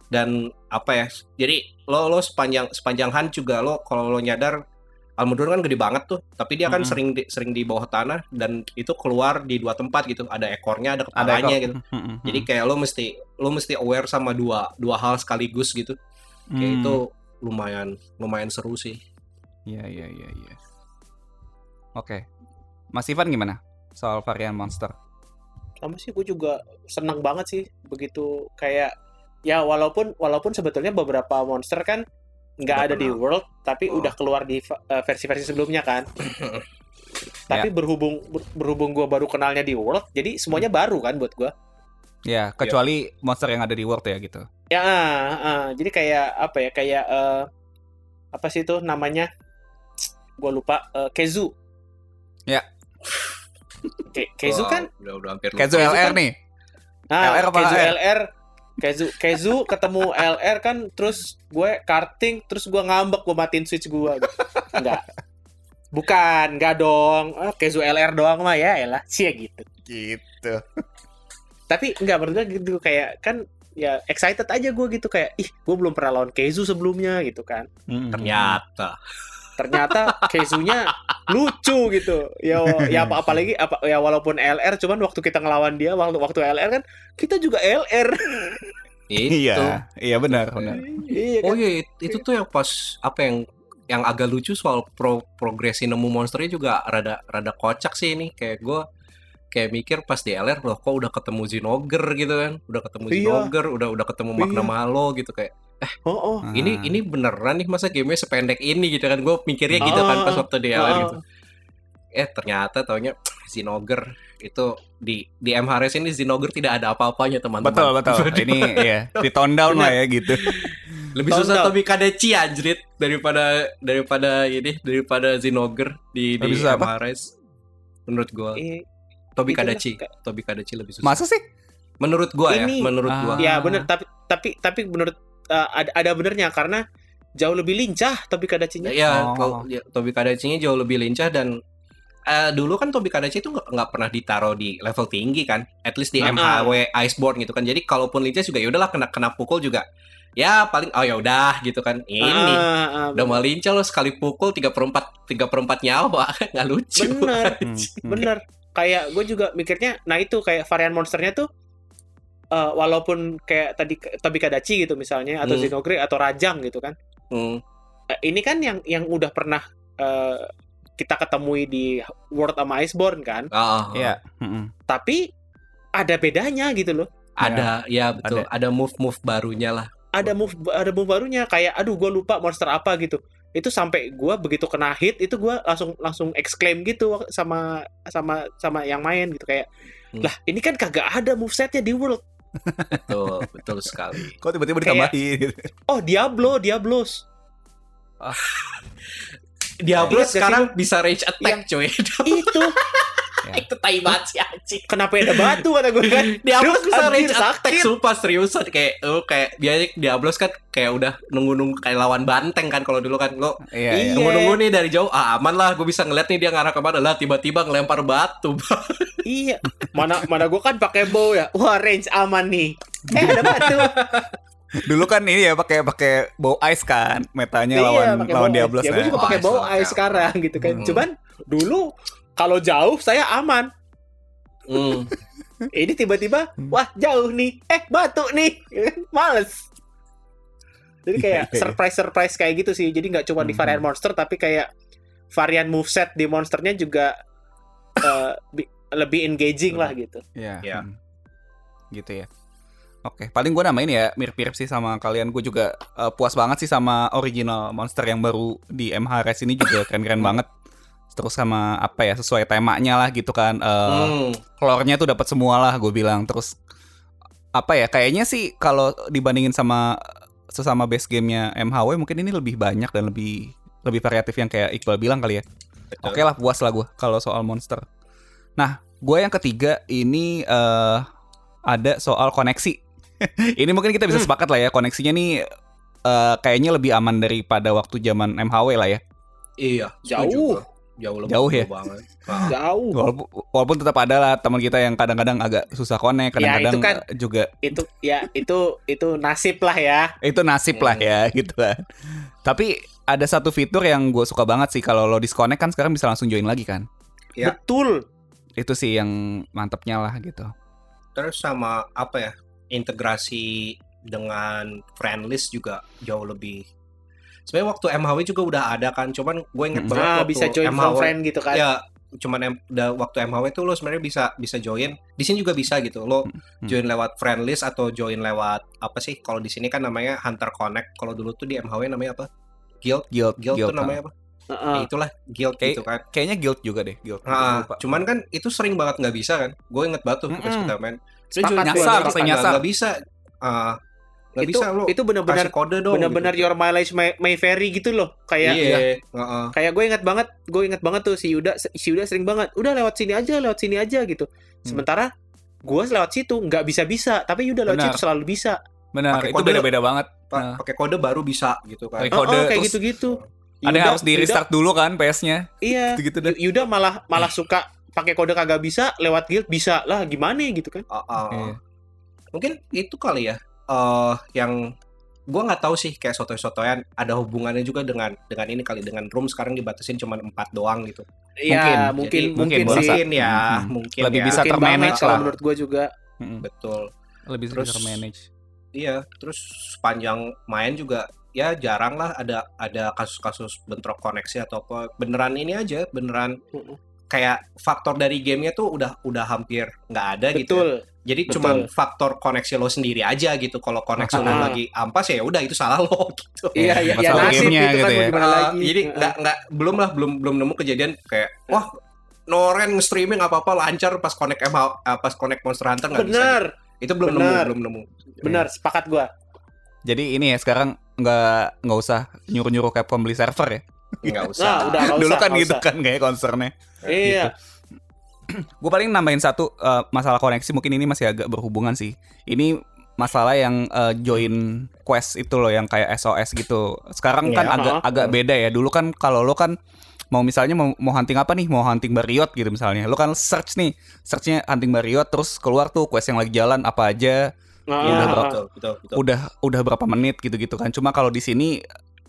dan apa ya jadi lo lo sepanjang sepanjang hunt juga lo kalau lo nyadar Almudron kan gede banget tuh tapi dia kan Mm-mm. sering di, sering di bawah tanah dan itu keluar di dua tempat gitu ada ekornya ada Ada kepalanya ekor. gitu Mm-mm. jadi kayak lo mesti lo mesti aware sama dua dua hal sekaligus gitu kayak Hmm. itu lumayan lumayan seru sih Iya, iya, iya, iya. Oke. Mas Ivan gimana? Soal varian monster. sama sih gue juga senang banget sih begitu kayak ya walaupun walaupun sebetulnya beberapa monster kan nggak ada di world tapi Oh. udah keluar di eh, versi-versi sebelumnya kan *clears throat* tapi berhubung ber- berhubung gue baru kenalnya di world jadi semuanya baru kan buat gue Ya, kecuali monster yang ada di world ya gitu. ya ah, ah. jadi kayak apa ya kayak eh, apa sih itu namanya gue lupa eh, Kezu Ya. Ke- Kezu kan udah udah hampir Kezu Kezu LR kan- nih. Nah, LR apa Kezu AR? LR Kezu Kezu ketemu LR kan terus gue karting terus gue ngambek gue matiin switch gue. Enggak. Bukan enggak dong. Oh, Kezu LR doang mah ya elah sih gitu. Gitu. tapi enggak menurut gue gitu kayak kan ya excited aja gue gitu kayak ih gue belum pernah lawan Kezu sebelumnya gitu kan. Ternyata ternyata Kezunya lucu gitu ya ya apa apalagi apa ya walaupun LR cuman waktu kita ngelawan dia waktu waktu LR kan kita juga LR itu Iya, iya benar, benar. iya kan oh iya it- itu tuh yang pas apa yang yang agak lucu soal pro progresi nemu monsternya juga rada rada kocak sih ini kayak gue kayak mikir pas di LR loh kok udah ketemu Zinogre gitu kan udah ketemu Iya. Zinogre udah udah ketemu Magna Iya. Malo gitu kayak Oh, oh. Ah. ini ini beneran nih masa gamenya sependek ini gitu kan gue mikirnya gitu kan pas Ah, waktu di LR ah. gitu eh ternyata taunya Zinogre itu di di MHRS ini Zinogre tidak ada apa-apanya teman-teman Betul betul. ini ya di tone down lah ya gitu. lebih Tahun susah tahun. Tobi Kadechi anjrit daripada daripada ini daripada Zinogre di di Lebih susah apa? MHRS menurut gue Eh, Tobi itulah, Kadechi Kak. Tobi Kadechi lebih susah Masa sih? menurut gua ya Ini- menurut Ah. gua Ya bener tapi tapi tapi menurut uh, ada ada benernya karena jauh lebih lincah tapi kadacinya. ya Oh. ya, Tobi Kadechi jauh lebih lincah dan eh, dulu kan Tobi Kadechi itu nggak pernah ditaruh di level tinggi kan at least di Ah, MHW Iceborne gitu kan jadi kalaupun lincah juga ya udahlah kena kena pukul juga ya paling oh ya udah gitu kan ini Ah, ah, udah mau lincah lo sekali pukul tiga perempat tiga perempat nyawa *laughs* nggak lucu Bener. Hmm, hmm. bener. Kayak gue juga mikirnya, nah itu kayak varian monsternya tuh uh, walaupun kayak tadi Tobi Kadachi gitu misalnya atau Hmm. Zinogre atau Rajang gitu kan. Hmm, Eh, ini kan yang yang udah pernah uh, kita ketemui di World sama Iceborne kan. ah, ah, Iya. Tapi ada bedanya gitu loh. ada ya betul ada, move move barunya lah ada move ada move barunya kayak aduh gue lupa monster apa gitu itu sampai gua begitu kena hit itu gua langsung langsung exclaim gitu sama sama sama yang main gitu kayak Hmm. lah ini kan kagak ada movesetnya di world betul betul sekali. Kok tiba-tiba ditambahin gitu. oh Diablo Diablos. Diablo gak sih sekarang bisa range attack cuy. Itu *laughs* *laughs* itu tai banget sih anjing. Kenapa ada batu kata gue kan? *laughs* Diablo Duh, bisa range attack sakit. sumpah seriusan kayak lu kayak biasanya Diablo kan kayak udah nunggu-nunggu kayak lawan banteng kan kalau dulu kan. Lo Iya, iya. Iya. nunggu-nunggu nih dari jauh. Ah aman lah gue bisa ngeliat nih dia ngarah ke mana. Lah tiba-tiba ngelempar batu *laughs* iya. Mana mana gue kan pakai bow ya. Wah range aman nih. Eh ada batu. Dulu kan ini ya pakai pakai bow ice kan metanya Iya, lawan lawan bow Diablo ice. ya gue juga Bow pakai bow ice ya. sekarang gitu kan. Hmm. cuman dulu kalau jauh saya aman Hmm. *laughs* ini tiba-tiba Hmm. wah jauh nih eh batu nih *laughs* males jadi kayak *laughs* Iya, iya, iya. surprise surprise kayak gitu sih jadi nggak cuma di Hmm. varian monster tapi kayak varian moveset di monsternya juga eh, bi- lebih engaging lah gitu Iya. Iya. hmm. Gitu ya. Oke, paling gue namain ya mirip-mirip sih sama kalian. Gue juga eh, puas banget sih sama original monster yang baru di MHRS ini juga keren-keren banget. Terus sama apa ya sesuai temanya lah gitu kan. Eh Hmm. lore-nya tuh dapat semua lah gue bilang. Terus apa ya kayaknya sih kalau dibandingin sama sesama base gamenya MHW mungkin ini lebih banyak dan lebih lebih variatif yang kayak Iqbal bilang kali ya. Oke lah puas lah gue kalau soal monster. Nah, gue yang ketiga ini eh ada soal koneksi. *laughs* ini mungkin kita bisa Hmm. sepakat lah ya koneksinya nih eh, kayaknya lebih aman daripada waktu zaman MHW lah ya. Iya, Jauh. Jauh lebih Jauh ya? banget. Jauh Walaupun, walaupun tetap ada lah teman kita yang kadang-kadang agak susah connect, Ya, kadang-kadang itu kan- eh, juga itu ya itu itu nasib lah ya itu nasib lah ya gitu kan. Tapi ada satu fitur yang gue suka banget sih kalau lo disconnect kan sekarang bisa langsung join lagi kan. Ya. betul Itu sih yang mantepnya lah gitu. Terus sama apa ya? Integrasi dengan friend list juga jauh lebih. Sebenarnya waktu MHW juga udah ada kan, cuman gue inget Hmm. banget nah waktu bisa join from MHW friend gitu kan Ya, cuman em- da- waktu MHW tuh lo sebenarnya bisa bisa join. Di sini juga bisa gitu. Lo Hmm. join lewat friend list atau join lewat apa sih? Kalau di sini kan namanya Hunter Connect. Kalau dulu tuh di MHW namanya apa? Guild. Guild, Guild, guild, tuh namanya apa? Heeh. Ya, itulah guild Kayak- gitu kan. Kayaknya guild juga deh, guild. Nah, Lupa. cuman kan itu sering banget nggak bisa kan. Gue inget banget tuh pas Mm-mm. kita main. Sepakat, nyasar, nyasar. Nggak bisa. Ah, nggak itu bisa lo itu benar-benar kode dong. benar-benar gitu. your mileage may, may vary gitu loh kayak Iya. heeh. kayak gue ingat banget gue ingat banget tuh si Yuda si Yuda sering banget udah lewat sini aja lewat sini aja gitu sementara gue lewat situ nggak bisa bisa tapi Yuda lewat Benar. situ selalu bisa Benar, Pakai itu kode- beda-beda banget. Pa- Nah. Pakai kode baru bisa gitu kan. Pakai Oh, kode oh, kayak gitu-gitu Ada yang Yuda- harus di restart dulu kan PS-nya. Yuda, iya Gitu-gitu deh. Yuda malah malah suka pakai kode kagak bisa lewat guild bisa lah gimana gitu kan Ah, ah. Iya. Mungkin itu kali ya. Eh yang gua nggak tahu sih kayak soto-sotoyan ada hubungannya juga dengan dengan ini kali dengan room sekarang dibatasin cuma empat doang gitu. Iya Mungkin. mungkin Jadi, mungkin, mungkin sih ya, Hmm. mungkin Lebih ya. bisa Mungkin termanage lah. menurut gue juga Mm-mm. Betul. Lebih Terus- bisa manage. Iya, terus sepanjang main juga ya jarang lah ada ada kasus-kasus bentrok koneksi atau apa. Beneran ini aja, beneran kayak faktor dari gamenya tuh udah udah hampir nggak ada gitu. ya. Jadi betul. cuma faktor koneksi lo sendiri aja gitu. Kalau koneksi lo lagi ampas ya udah itu salah lo *laughs* gitu. iya iya ya nasib gamenya itu kan gitu ya. gimana Uh, lagi jadi nggak nggak belum lah belum belum nemu kejadian kayak wah Noren streaming apa apa lancar pas connect MH, uh, pas connect Monster Hunter nggak bisa. benar gitu. Itu belum nemu Benar. belum nemu. benar sepakat gua Jadi ini ya sekarang nggak nggak usah nyuruh-nyuruh Capcom beli server ya. Nggak *laughs* usah. nah udah Dulu usah, kan nggak gitu usah. kan kayak concernnya. iya *clears throat* Gue paling nambahin satu eh, masalah koneksi mungkin ini masih agak berhubungan sih. Ini masalah yang eh, join quest itu loh yang kayak SOS gitu. Sekarang kan Iya, agak agak beda ya. Dulu kan kalau lo kan mau misalnya mau, mau hunting apa nih? Mau hunting Bariot gitu misalnya. Lo kan search nih, searchnya hunting Bariot terus keluar tuh quest yang lagi jalan apa aja. Iya, Udah berapa- betul, betul, betul. Udah udah berapa menit gitu-gitu kan. Cuma kalau di sini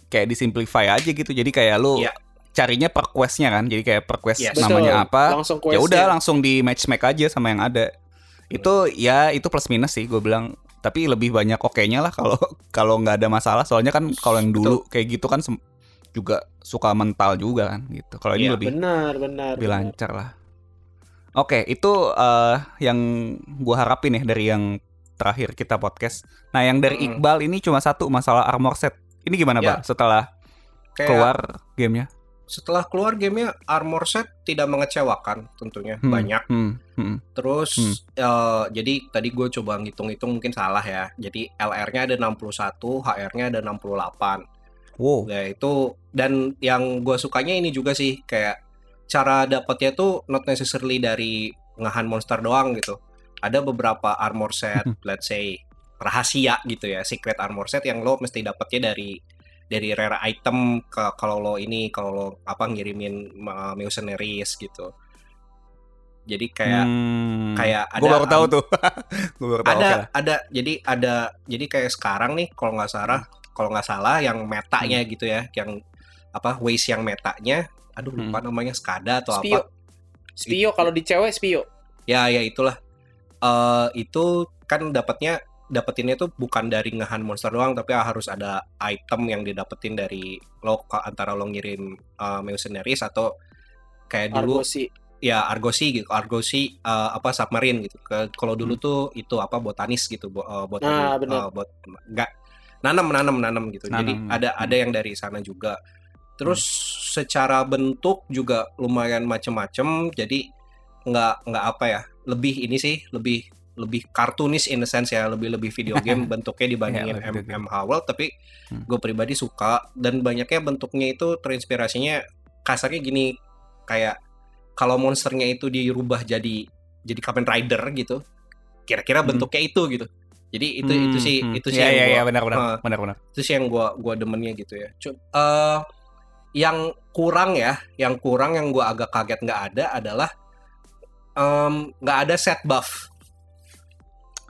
kayak disimplify aja gitu. Jadi kayak lo Iya. Carinya per questnya kan. Jadi kayak per quest Yes. namanya Betul. apa ya udah langsung di match make aja sama yang ada itu ya itu plus minus sih gue bilang tapi lebih banyak oke-nya lah kalau *laughs* kalau nggak ada masalah soalnya kan kalau yang dulu kayak gitu kan juga suka mental juga kan gitu kalau ini Iya, lebih benar benar lebih benar. lancar lah oke itu eh, yang gue harapin ya dari yang terakhir kita podcast nah yang dari Mm. Iqbal ini cuma satu masalah armor set ini gimana Ya. Bang setelah Kayak keluar gamenya setelah keluar gamenya armor set tidak mengecewakan tentunya Hmm, banyak. hmm, hmm. Terus Hmm. eh, jadi tadi gue coba ngitung-ngitung mungkin salah ya. Jadi LR-nya ada 61, HR-nya ada 68. wow Ya itu dan yang gue sukanya ini juga sih kayak cara dapatnya tuh not necessarily dari ngahan monster doang gitu. Ada beberapa armor set, let's say rahasia gitu ya, secret armor set yang lo mesti dapatnya dari dari rare item ke kalau lo ini kalau lo apa ngirimin uh, mercenaries gitu. Jadi kayak Hmm. kayak gue ada baru tahu tuh *laughs* gue baru tahu ada oke lah. ada jadi ada jadi kayak sekarang nih kalau nggak salah kalau nggak salah yang metanya Hmm. gitu ya yang apa waste yang metanya aduh lupa namanya skada atau Spio. apa Spio kalau di cewek Spio. ya ya itulah eh itu kan dapatnya dapetinnya tuh bukan dari ngehan monster doang tapi harus ada item yang didapetin dari lo antara lo ngirim uh, mercenaries atau kayak dulu Argosi. ya argosi gitu argosi eh, apa submarine gitu ke kalau dulu Hmm. tuh itu apa botanis gitu bo, eh, botani Nah, benar. eh, bot enggak nanam nanam nanam gitu jadi Nanam, ada hmm. ada yang dari sana juga terus secara bentuk juga lumayan macem-macem jadi nggak nggak apa ya lebih ini sih lebih lebih kartunis in a sense ya lebih lebih video *laughs* game bentuknya dibandingin M, lebih video game. MH World tapi Hmm. gue pribadi suka dan banyaknya bentuknya itu terinspirasinya kasarnya gini kayak kalau monsternya itu dirubah jadi jadi Kamen Rider gitu kira-kira Hmm. bentuknya itu gitu jadi itu itu sih Hmm, hmm. itu sih Iya, yang iya, gua- iya, benar benar benar benar. itu sih yang gua gua demennya gitu ya eh, yang kurang ya yang kurang yang gua agak kaget nggak ada adalah nggak ada set buff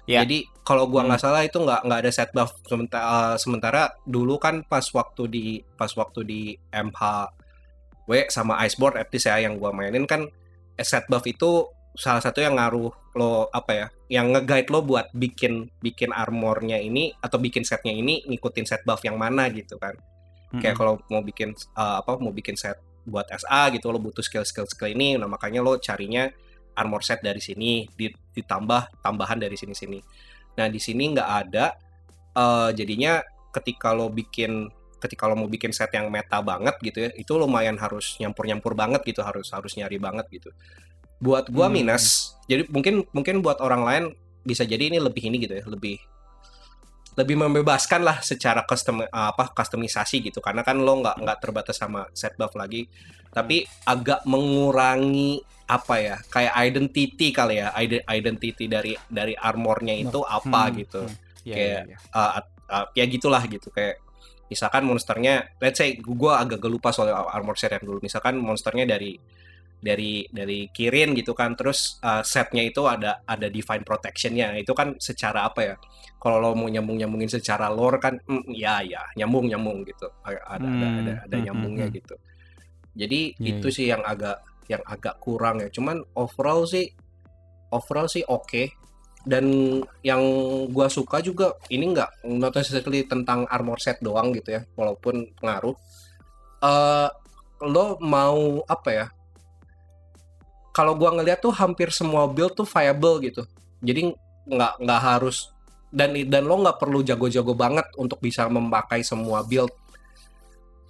Ya. jadi kalau gua Hmm. nggak salah itu nggak nggak ada set buff sementara sementara dulu kan pas waktu di pas waktu di MHW sama Iceboard least ya yang gua mainin kan eh, set buff itu salah satu yang ngaruh lo apa ya yang nge-guide lo buat bikin bikin armornya ini atau bikin setnya ini ngikutin set buff yang mana gitu kan kayak kalau mau bikin uh, apa mau bikin set buat SA gitu lo butuh skill skill skill ini nah makanya lo carinya armor set dari sini di- ditambah tambahan dari sini sini nah di sini nggak ada eh, jadinya ketika lo bikin ketika lo mau bikin set yang meta banget gitu ya itu lumayan harus nyampur nyampur banget gitu harus harus nyari banget gitu buat gua Hmm. minus jadi mungkin mungkin buat orang lain bisa jadi ini lebih ini gitu ya lebih lebih membebaskan lah secara custom apa customisasi gitu. Karena kan lo nggak nggak terbatas sama set buff lagi. Tapi agak mengurangi apa ya kayak identity kali ya. Ide- identity dari dari armornya itu apa Hmm, gitu. hmm. Iya, Kayak- iya, iya. Uh, at- uh, ya gitulah gitu. Kayak misalkan monsternya let's say gue agak agak lupa soal armor set yang dulu. Misalkan monsternya dari dari dari Kirin gitu kan terus uh, setnya itu ada ada divine protectionnya. Itu kan secara apa ya kalau lo mau nyambung nyambungin secara lore kan mm, ya ya nyambung nyambung gitu. Ada ada ada ada, Hmm, ada hmm, nyambungnya hmm, gitu. Jadi Iya, itu sih yang agak yang agak kurang ya. Cuman overall sih overall sih oke. Dan yang gua suka juga ini nggak not necessarily tentang armor set doang gitu ya walaupun pengaruh. Eh lo mau apa ya kalau gua ngeliat tuh hampir semua build tuh viable gitu. Jadi nggak nggak harus dan dan lo nggak perlu jago-jago banget untuk bisa memakai semua build.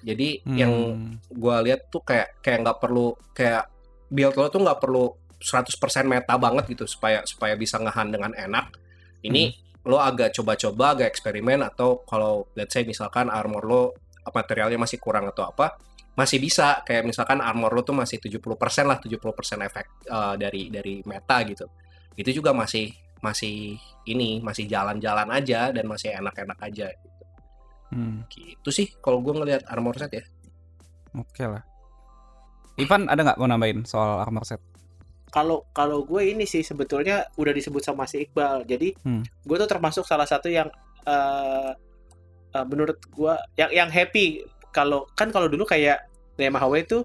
Jadi yang Hmm. gua lihat tuh kayak kayak nggak perlu kayak build lo tuh nggak perlu 100% meta banget gitu supaya supaya bisa ngehan dengan enak. Ini lo agak coba-coba, agak eksperimen atau kalau let's say misalkan armor lo materialnya masih kurang atau apa, masih bisa kayak misalkan armor lo tuh masih 70% lah, 70% efek eh, dari dari meta gitu. Itu juga masih masih ini masih jalan-jalan aja dan masih enak-enak aja gitu. Hmm, Gitu sih kalau gue ngelihat armor set ya. Oke lah. Ivan ada nggak mau nambahin soal armor set? kalau kalau gue ini sih sebetulnya udah disebut sama si Iqbal jadi Hmm. gue tuh termasuk salah satu yang eh, eh, menurut gue yang yang happy kalau kan kalau dulu kayak MHW itu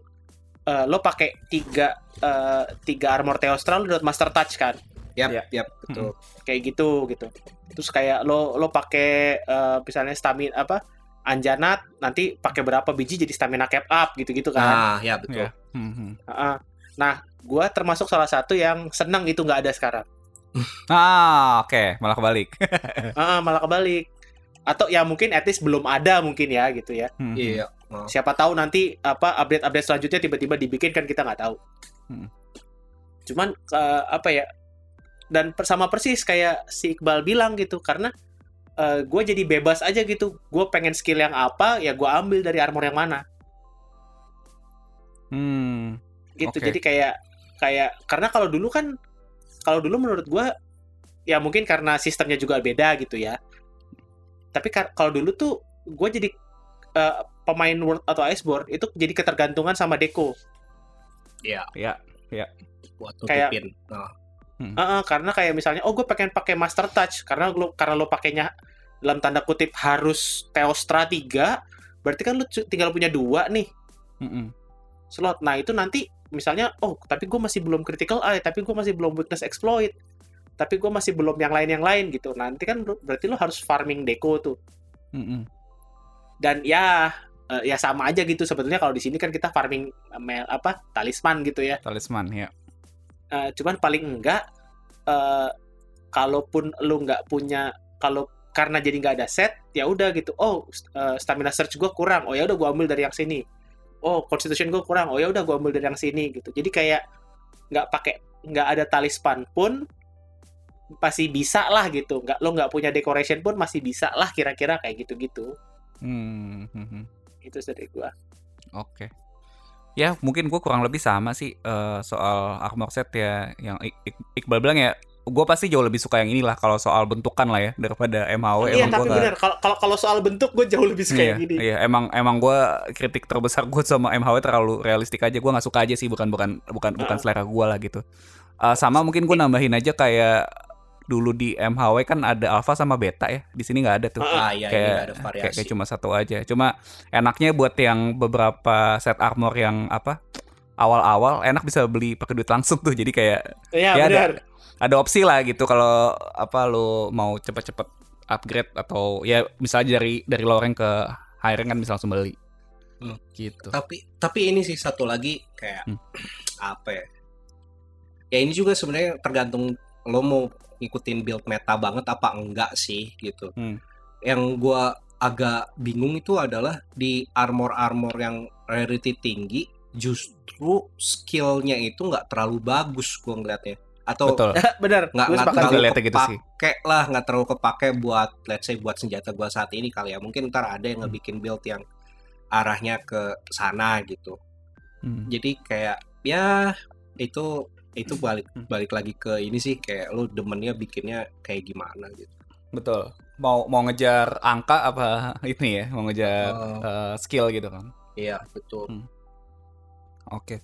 eh, lo pakai tiga eh, tiga armor Theostra lo dapat master touch kan Yap, Iya. yap, betul. kayak gitu gitu terus kayak lo lo pakai eh, misalnya stamina apa Anjanat nanti pakai berapa biji jadi stamina cap up gitu-gitu kan Nah, ya betul. Iya. Hmm, hmm. Heeh. Nah, gue termasuk salah satu yang senang itu nggak ada sekarang. Ah, oke, malah kebalik. *laughs* Heeh, malah kebalik. Atau ya mungkin least belum ada mungkin ya gitu ya. Hmm, Iya. Oh. Siapa tahu nanti apa update-update selanjutnya tiba-tiba dibikin kan kita nggak tahu. Hmm. Cuman eh, apa ya? Dan sama persis kayak si Iqbal bilang gitu karena gue jadi bebas aja gitu. Gue pengen skill yang apa ya gue ambil dari armor yang mana Hmm, gitu. Oke. Jadi kayak kayak karena kalau dulu kan kalau dulu menurut gua ya mungkin karena sistemnya juga beda gitu ya. Tapi kalau dulu tuh gue jadi eh, pemain World atau Iceborne itu jadi ketergantungan sama Deco. Iya, ya. buat Kayak- nutupin. Nah, Heeh, karena kayak misalnya oh gue pengen pakai Master Touch karena lo karena lo pakainya dalam tanda kutip harus Theostra 3 berarti kan lu cu- tinggal punya dua nih Mm-mm. slot. Nah itu nanti misalnya, oh tapi gue masih belum critical eye, tapi gue masih belum weakness exploit, tapi gue masih belum yang lain yang lain gitu. Nanti kan berarti lo harus farming deco tuh. Mm-mm. Dan ya eh, ya sama aja gitu sebetulnya kalau di sini kan kita farming mel apa talisman gitu ya. Talisman, ya. Eh, cuman paling enggak eh kalaupun lu nggak punya kalau karena jadi nggak ada set ya udah gitu oh eh, stamina search gue kurang oh ya udah gue ambil dari yang sini oh constitution gue kurang oh ya udah gue ambil dari yang sini gitu jadi kayak nggak pakai nggak ada talisman pun masih bisa lah gitu nggak lo nggak punya decoration pun masih bisa lah kira-kira kayak gitu-gitu Hmm, hmm, hmm. itu dari gue Oke. Ya, mungkin gue kurang lebih sama sih eh, soal armor set ya. Yang Ik- Ik- Iqbal bilang ya, gue pasti jauh lebih suka yang inilah kalau soal bentukan lah ya daripada MHW. iya emang tapi gua benar kalau kalau kalau soal bentuk gue jauh lebih suka Iya, yang gini iya, emang emang gue kritik terbesar gue sama MHW terlalu realistik aja. Gue nggak suka aja sih, bukan bukan bukan bukan Ah. selera gue lah gitu. Eh, sama mungkin gue nambahin aja kayak dulu di MHW kan ada alpha sama beta ya. Di sini nggak ada tuh. ah, iya, ini kayak, nggak ada kayak, variasi. kayak cuma satu aja. Cuma enaknya buat yang beberapa set armor yang apa awal-awal enak bisa beli pakai duit langsung tuh. Jadi kayak iya ya benar ada ada opsi lah gitu kalau apa lo mau cepet-cepet upgrade atau ya misalnya dari dari low rank ke high rank kan bisa langsung beli. Hmm. Gitu. Tapi tapi ini sih satu lagi kayak Hmm. *clears throat* apa ya? Ya ini juga sebenarnya tergantung lo mau ngikutin build meta banget apa enggak sih gitu. Hmm. Yang gua agak bingung itu adalah di armor-armor yang rarity tinggi justru skillnya itu nggak terlalu bagus gua ngeliatnya. Atau Betul. *laughs* benar nggak nggak terlalu liatnya gitu sih. kepake lah nggak terlalu kepake buat let's say buat senjata gua saat ini kali ya mungkin ntar ada Hmm. yang ngebikin build yang arahnya ke sana gitu Hmm. jadi kayak ya itu itu balik Hmm. balik lagi ke ini sih kayak lu demennya bikinnya kayak gimana gitu Betul. Mau mau ngejar angka apa *laughs* ini ya? Mau ngejar Oh. eh, skill gitu kan. iya betul Hmm. Oke.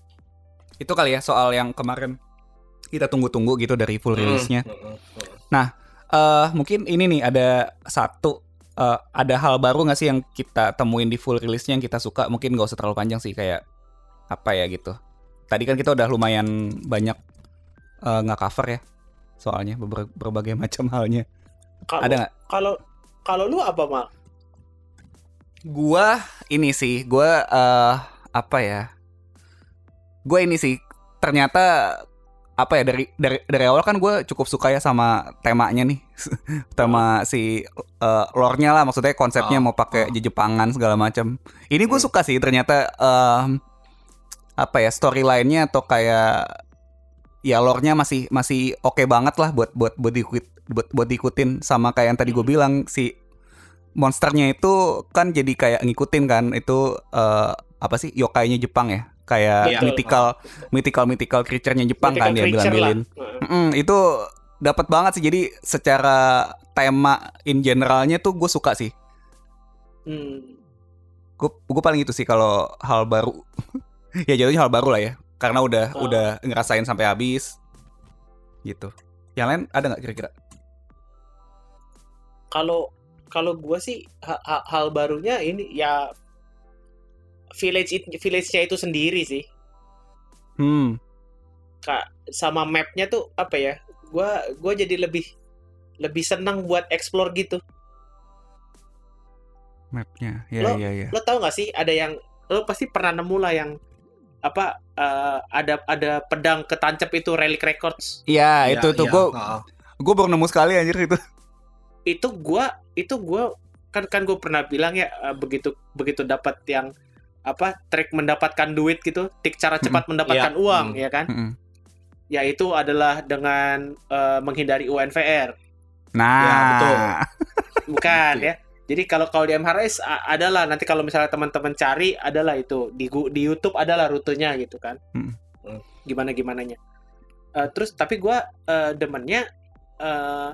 Itu kali ya soal yang kemarin kita tunggu-tunggu gitu dari full rilisnya. Mm, mm, mm. eh mungkin ini nih ada satu eh, ada hal baru nggak sih yang kita temuin di full rilisnya yang kita suka mungkin nggak usah terlalu panjang sih kayak apa ya gitu tadi kan kita udah lumayan banyak eh, nggak cover ya soalnya beber- berbagai *laughs* macam halnya. Kalau- ada nggak? kalau kalau lu apa mal? Gua ini sih gua eh apa ya gua ini sih ternyata apa ya dari dari dari awal kan gue cukup suka ya sama temanya nih *laughs* tema si eh, lore-nya lah maksudnya konsepnya Oh, mau pakai oh. Jepangan segala macam. Ini gue Hmm. suka sih ternyata em, apa ya storyline-nya atau kayak ya lore-nya masih masih oke banget lah buat buat buat diikut buat buat diikutin sama kayak yang tadi gue bilang si monsternya itu kan jadi kayak ngikutin kan itu eh, apa sih yokainya Jepang ya? Kayak Iya. mythical mythical mythical creature-nya Jepang kan dia Mythical bilang-bilin lah. Mm-mm, itu dapat banget sih. Jadi secara tema in generalnya tuh gue suka sih. Hmm. gue gue paling itu sih kalau hal baru *laughs* ya jatuhnya hal baru lah ya. Karena udah Oh. udah ngerasain sampai habis. Gitu. Yang lain ada nggak kira-kira? Kalau kalau gua sih ha- ha- hal barunya ini ya village it- village-nya itu sendiri sih. Hmm. Kak sama mapnya tuh apa ya gua gua jadi lebih lebih senang buat explore gitu. Mapnya. Ya Lo- ya ya. lo tau gak sih ada yang lo pasti pernah nemu lah yang apa eh, ada ada pedang ketancap itu relic records Iya Iya, itu tuh iya, gue heeh. gue baru nemu sekali anjir itu itu gua itu gua kan kan gue pernah bilang ya eh, begitu begitu dapat yang apa trik mendapatkan duit gitu trik cara cepat mendapatkan Iya, uang hmm. ya kan Mm-mm. ya itu adalah dengan eh, menghindari UNVR nah Ya, betul. bukan Betul. ya jadi kalau kalau di MHRS adalah nanti kalau misalnya teman-teman cari adalah itu. Di di YouTube adalah rutenya gitu kan. Hmm. Hmm. gimana gimananya Eh, terus tapi gua eh, demennya eh,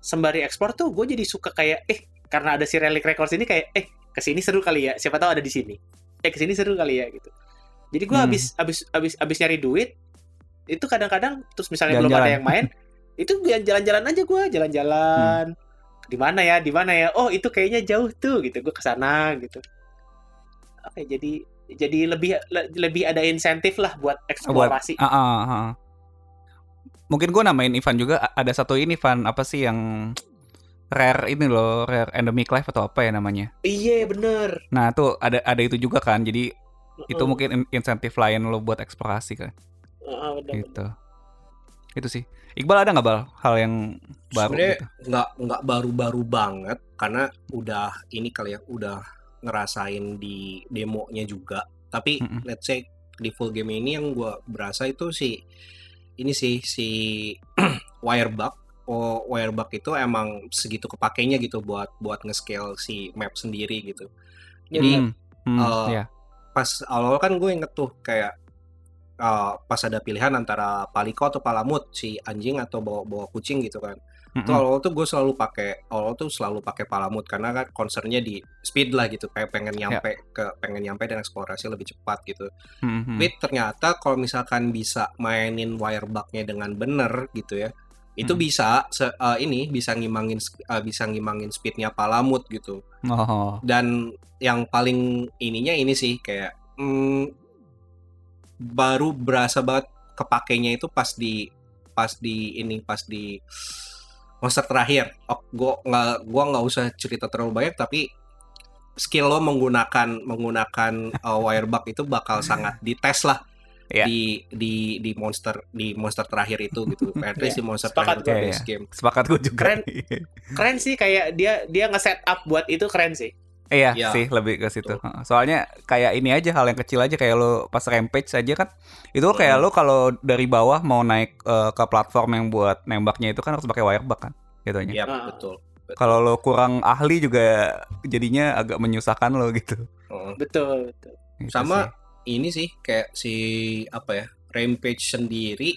sembari ekspor tuh gue jadi suka kayak eh karena ada si Relic Records ini kayak eh ke sini seru kali ya. Siapa tahu ada di sini. Eh ke sini seru kali ya gitu. Jadi gua Hmm. habis habis habis habis nyari duit itu kadang-kadang terus misalnya belum ada yang main *laughs* itu jalan-jalan aja gua jalan-jalan di mana ya di mana ya oh itu kayaknya jauh tuh gitu gue ke sana gitu oke jadi jadi lebih le- lebih ada insentif lah buat eksplorasi Ah, ah, ah. Mungkin gue namain Ivan juga ada satu ini Ivan apa sih yang rare ini loh rare endemic life atau apa ya namanya. iya bener Nah tuh ada ada itu juga kan jadi itu Heeh. mungkin in- insentif lain lo buat eksplorasi kan Heeh, bener, bener. Itu sih. Iqbal ada nggak bal hal yang baru Sebenarnya gitu? nggak nggak baru-baru banget karena udah ini kali ya udah ngerasain di demonya juga. Tapi Mm-mm. let's say di full game ini yang gua berasa itu si ini sih si *clears throat* wirebug. Oh, wirebug itu emang segitu kepakainya gitu buat buat nge-scale si map sendiri gitu. Jadi Hmm, hmm, eh, ya. pas awal kan gue inget tuh kayak uh, pas ada pilihan antara paliko atau palamut si anjing atau bawa bawa kucing gitu kan itu Mm-mm. awal tuh gue selalu pakai awal tuh selalu pakai palamut karena kan concernnya di speed lah gitu kayak pengen nyampe ke pengen nyampe dan eksplorasi lebih cepat gitu Hmm, hmm. tapi ternyata kalau misalkan bisa mainin wirebugnya dengan bener gitu ya itu Hmm. bisa se- uh, ini bisa ngimangin uh, bisa ngimangin speednya palamut gitu Oh, dan yang paling ininya ini sih kayak hmm, baru berasa banget kepakainya itu pas di pas di ini pas di monster terakhir. Oh, gua nggak gua nggak usah cerita terlalu banyak tapi skill lo menggunakan menggunakan uh, wirebug itu bakal sangat dites lah Iya. di di di monster di monster terakhir itu gitu. At least di monster Sepakat terakhir itu gua. base Iya, game. sepakat gue juga. Keren. keren sih kayak dia dia nge-set up buat itu keren sih Iya Iya. sih lebih ke situ. Heeh. Soalnya kayak ini aja hal yang kecil aja kayak lo pas rampage aja kan itu kayak Hmm. lo kalau dari bawah mau naik eh, ke platform yang buat nembaknya itu kan harus pakai wirebug kan jatuhnya. Iya, Ah. betul. Kalau lo kurang ahli juga jadinya agak menyusahkan lo gitu. Heeh. betul betul Gitu Sama sih. ini sih kayak si apa ya Rampage sendiri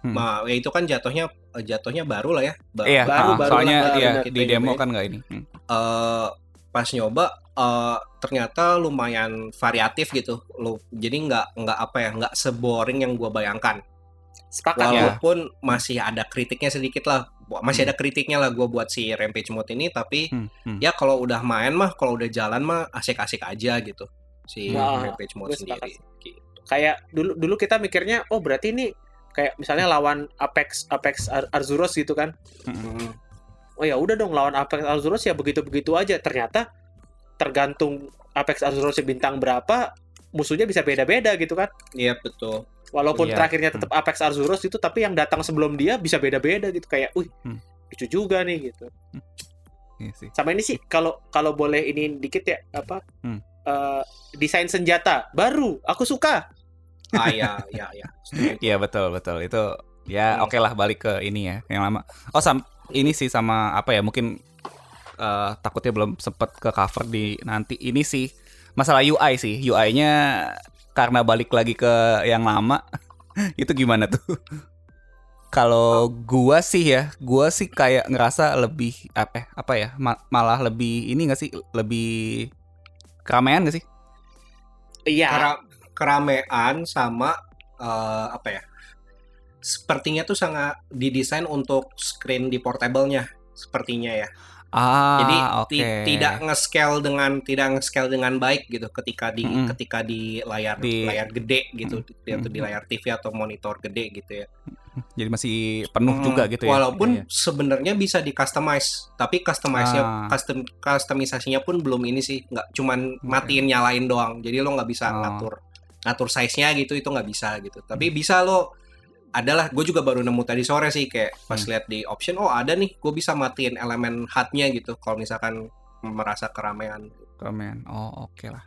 Hmm. ma ya itu kan jatuhnya jatuhnya baru lah ya Ba- Iya, baru- heeh, baru soalnya lah, iya, di Kita demo nyobain. kan nggak ini. Hmm. eh, pas nyoba eh, ternyata lumayan variatif gitu lo jadi nggak nggak apa ya nggak seboring yang gua bayangkan sepakat ya walaupun masih ada kritiknya sedikit lah masih Hmm. ada kritiknya lah gua buat si Rampage mode ini tapi Hmm, hmm. ya kalau udah main mah kalau udah jalan mah asik-asik aja gitu si Nah, Rampage mode gue sendiri gitu. kayak dulu dulu kita mikirnya oh berarti ini kayak misalnya lawan Apex Apex Ar- Arzuros gitu kan Hmm. Oh ya udah dong lawan Apex Arzuros ya begitu begitu aja ternyata tergantung Apex Arzuros bintang berapa musuhnya bisa beda-beda gitu kan Iya betul Walaupun Iya. terakhirnya tetap Apex Arzuros itu, tapi yang datang sebelum dia bisa beda-beda gitu kayak, wih, Hmm. lucu juga nih gitu. Iya sih. Sama ini sih kalau kalau boleh ini dikit ya apa Hmm. eh, desain senjata baru, aku suka. Ah ya, ya, ya. *laughs* Iya betul betul itu ya Hmm. oke lah balik ke ini ya yang lama. Oh sam ini sih sama apa ya mungkin eh, takutnya belum sempet ke cover di nanti ini sih masalah UI sih UI-nya karena balik lagi ke yang lama *laughs* itu gimana tuh? Kalau gua sih ya, gua sih kayak ngerasa lebih apa ya, apa ya ma- malah lebih ini gak sih lebih keramaian gak sih? Iya. Kera- keramean sama eh, apa ya? Sepertinya tuh sangat didesain untuk screen di portable-nya sepertinya ya. Ah, Jadi ti- tidak nge-scale dengan tidak nge-scale dengan baik gitu ketika di Mm-mm. ketika di layar Di- layar gede gitu di, atau di layar TV atau monitor gede gitu ya. Jadi masih penuh Hmm, juga gitu ya. Walaupun Iya, iya. sebenarnya bisa di customize, tapi customize-nya Ah. custom customisasinya pun belum ini sih, nggak cuman matiin nyalain doang. Jadi lo nggak bisa Oh. ngatur ngatur size-nya gitu itu nggak bisa gitu. Tapi bisa lo adalah gue juga baru nemu tadi sore sih kayak pas Hmm. lihat di option oh ada nih gue bisa matiin elemen HUD-nya gitu kalau misalkan merasa keramaian. Ramen. Oh, oke lah.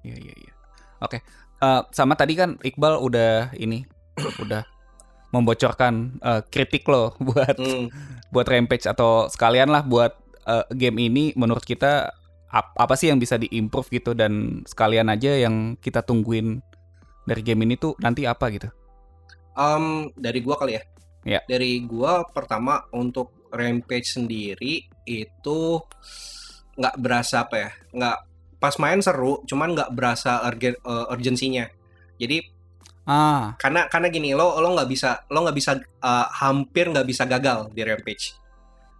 Iya, iya, iya. Oke. Eh, sama tadi kan Iqbal udah ini *clears throat* udah membocorkan eh, kritik lo *laughs* buat Hmm. buat Rampage atau sekalian lah buat eh, game ini menurut kita ap- apa sih yang bisa diimprove gitu dan sekalian aja yang kita tungguin dari game ini tuh nanti apa gitu. Em, dari gua kali ya. Ya. Dari gua pertama untuk Rampage sendiri itu nggak berasa apa ya? Nggak pas main seru, cuman nggak berasa urgen, eh, urgensinya. Jadi Ah, karena karena gini lo lo nggak bisa lo nggak bisa eh, hampir nggak bisa gagal di Rampage.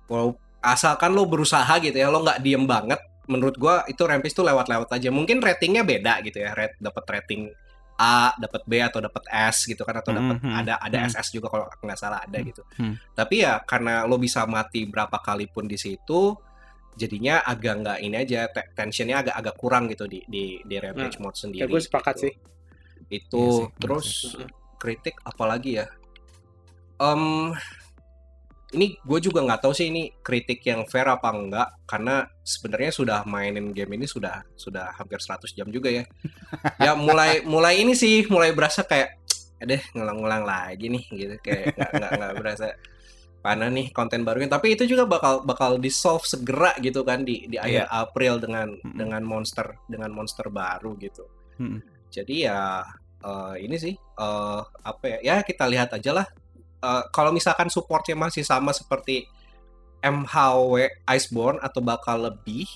Walau asalkan lo berusaha gitu ya, lo nggak diem banget. Menurut gua itu Rampage tuh lewat-lewat aja. Mungkin ratingnya beda gitu ya, rate dapat rating A, dapat B atau dapat S gitu kan atau dapat Mhm. ada ada Mhm. SS juga kalau nggak salah ada gitu. Hmm. Tapi ya karena lo bisa mati berapa kali pun di situ, jadinya agak nggak ini aja te- tensionnya agak agak kurang gitu di di di Rampage mode sendiri. Ya gue sepakat gitu. sih. Itu Iya sih, terus sih. kritik apalagi ya? Em ini gue juga nggak tahu sih ini kritik yang fair apa enggak karena sebenarnya sudah mainin game ini sudah sudah hampir 100 jam juga ya. *laughs* ya mulai mulai ini sih mulai berasa kayak deh ngulang-ngulang lagi nih gitu kayak nggak nggak berasa mana nih konten barunya tapi itu juga bakal bakal di solve segera gitu kan di di akhir April dengan Mm-mm. dengan monster dengan monster baru gitu Mm-mm. jadi ya eh, ini sih eh, apa ya ya kita lihat aja lah Eh, kalau misalkan supportnya masih sama seperti MHW Iceborne atau bakal lebih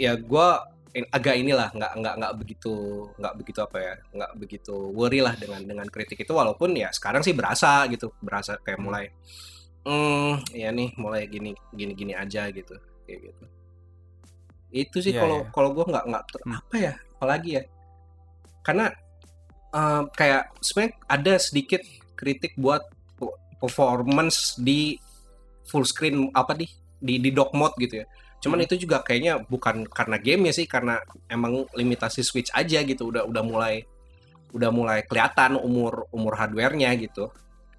ya gua in- agak inilah nggak nggak nggak begitu nggak begitu apa ya nggak begitu worry lah dengan dengan kritik itu walaupun ya sekarang sih berasa gitu berasa kayak Hmm. mulai hmm ya nih mulai gini gini gini aja gitu kayak gitu itu sih Iya, kalau iya. kalau gua nggak nggak Hmm. apa ya apalagi ya karena eh, kayak sebenarnya ada sedikit kritik buat performance di full screen apa di di di dock mode gitu ya. Cuman Hmm. itu juga kayaknya bukan karena game ya sih karena emang limitasi Switch aja gitu udah udah mulai udah mulai kelihatan umur umur hardwarenya gitu.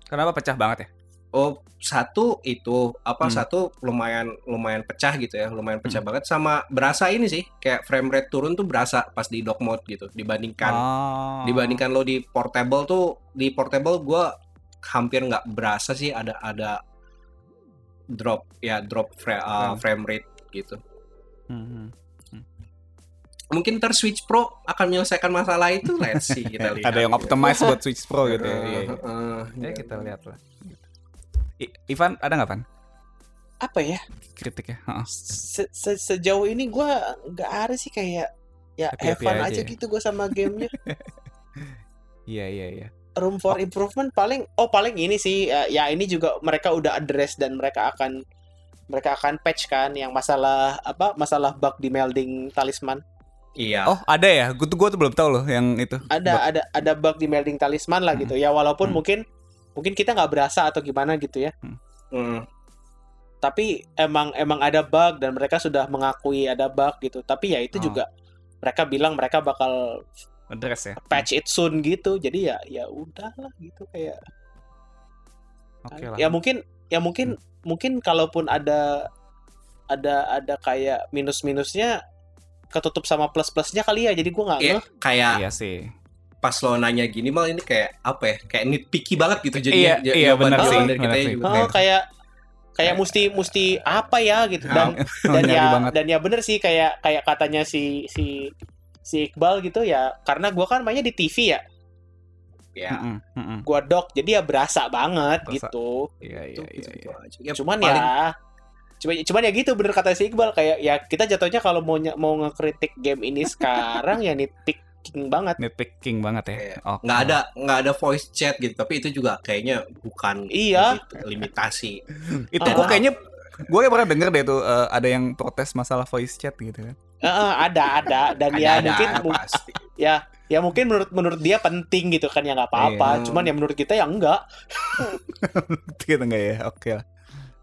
Kenapa pecah banget ya? Oh, satu itu apa Hmm. satu lumayan lumayan pecah gitu ya, lumayan pecah banget sama berasa ini sih kayak frame rate turun tuh berasa pas di dock mode gitu dibandingkan Oh. dibandingkan lo di portable tuh di portable gua hampir nggak berasa sih ada ada drop ya drop fra- uh, Frame. frame rate gitu Hmm, hmm. mungkin ter Switch Pro akan menyelesaikan masalah itu let's see kita *laughs* lihat Ada yang gitu. optimize buat Switch Pro *laughs* gitu ya. Iya, iya. Heeh, Ya kita lihat lah. I- Ivan ada nggak Van Apa ya? kritik ya? Heeh. Se- se- sejauh ini gue nggak ada sih kayak ya have Happy-happy fun aja aja, ya. gitu gue sama gamenya. *laughs* Iya iya iya. Room for improvement paling oh paling ini sih eh, ya ini juga mereka udah address dan mereka akan mereka akan patch kan yang masalah apa masalah bug di melding talisman. iya Oh ada ya? Gue tuh gue tuh belum tahu loh yang itu. Ada ada ada bug di melding talisman lah gitu ya walaupun Hmm. mungkin mungkin kita nggak berasa atau gimana gitu ya. Mm. Tapi emang emang ada bug dan mereka sudah mengakui ada bug gitu. Tapi ya itu Oh. juga mereka bilang mereka bakal Address ya. patch it soon gitu jadi ya ya udahlah gitu kayak Oke lah. ya mungkin ya mungkin mungkin kalaupun ada ada ada kayak minus minusnya ketutup sama plus plusnya kali ya jadi gue nggak Iya, ngeh kayak Iya sih. pas lo nanya gini mal ini kayak apa ya? Kayak nitpicky banget gitu jadi Iya, iya, benar sih, dari kita ya sih. juga oh, kayak, kayak kayak mesti mesti apa ya gitu dan *laughs* dan ya banget. dan ya bener sih kayak kayak katanya si si si Iqbal gitu ya karena gua kan mainnya di TV ya ya Mm-mm, mm-mm. gua dock jadi ya berasa banget Berasa. gitu Iya itu iya iya. gitu iya. Ya, cuman paling- ya cuman cuman ya gitu bener kata si Iqbal kayak ya kita jatuhnya kalau mau mau ngekritik game ini *laughs* sekarang ya nitpicking banget Nitpicking banget ya. Kayak Oke. nggak ada nggak ada voice chat gitu tapi itu juga kayaknya bukan Iya. limit- limitasi Itu Ah. gue kayaknya gue pernah denger deh tuh eh, ada yang protes masalah voice chat gitu kan. Eh, eh, ada ada dan ada ya ada mungkin mu- pasti ya ya mungkin menurut menurut dia penting gitu kan ya nggak apa-apa Iya. cuman ya menurut kita ya enggak *laughs* gitu enggak ya? Oke lah.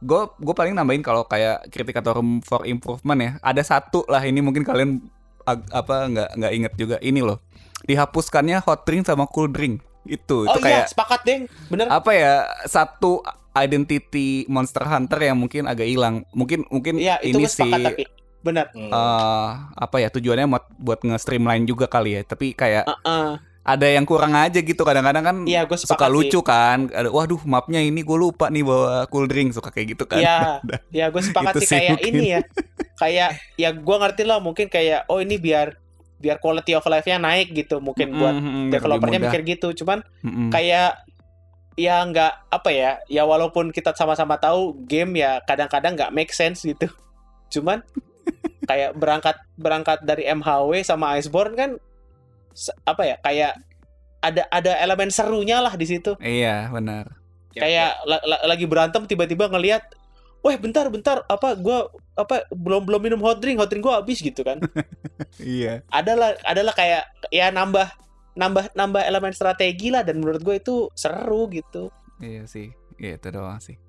Gue gue paling nambahin kalau kayak kritik atau room for improvement ya. Ada satu lah ini mungkin kalian apa nggak nggak inget juga ini loh. Dihapuskannya hot drink sama cool drink. Itu oh itu iya kayak sepakat deng bener apa ya satu identity Monster Hunter yang mungkin agak hilang. Mungkin mungkin iya itu ini sih sepakat tapi bener Hmm. eh, apa ya tujuannya buat buat nge-streamline juga kali ya. Tapi kayak Eh, eh. ada yang kurang aja gitu kadang-kadang kan iya gue suka sih. lucu kan. Ada waduh mapnya ini gue lupa nih bawa cool drink suka kayak gitu kan. Iya, *laughs* ya gue sepakat sih kayak mungkin. ini ya. *laughs* Kayak ya gue ngerti lah mungkin kayak oh ini biar biar quality of life-nya naik gitu mungkin buat Mm, mm, biar lebih developernya mikir gitu. Cuman Mm-mm. kayak ya nggak apa ya ya walaupun kita sama-sama tahu game ya kadang-kadang nggak make sense gitu. Cuman kayak berangkat berangkat dari MHW sama Iceborne kan apa ya kayak ada ada elemen serunya lah di situ Iya benar. Ya, kayak la- la- lagi berantem tiba-tiba ngelihat wah bentar bentar apa gua apa belum belum minum hot drink hot drink gua habis gitu kan *laughs* Iya. adalah adalah kayak ya nambah nambah nambah elemen strategi lah dan menurut gue itu seru gitu Iya sih. Iya itu doang sih.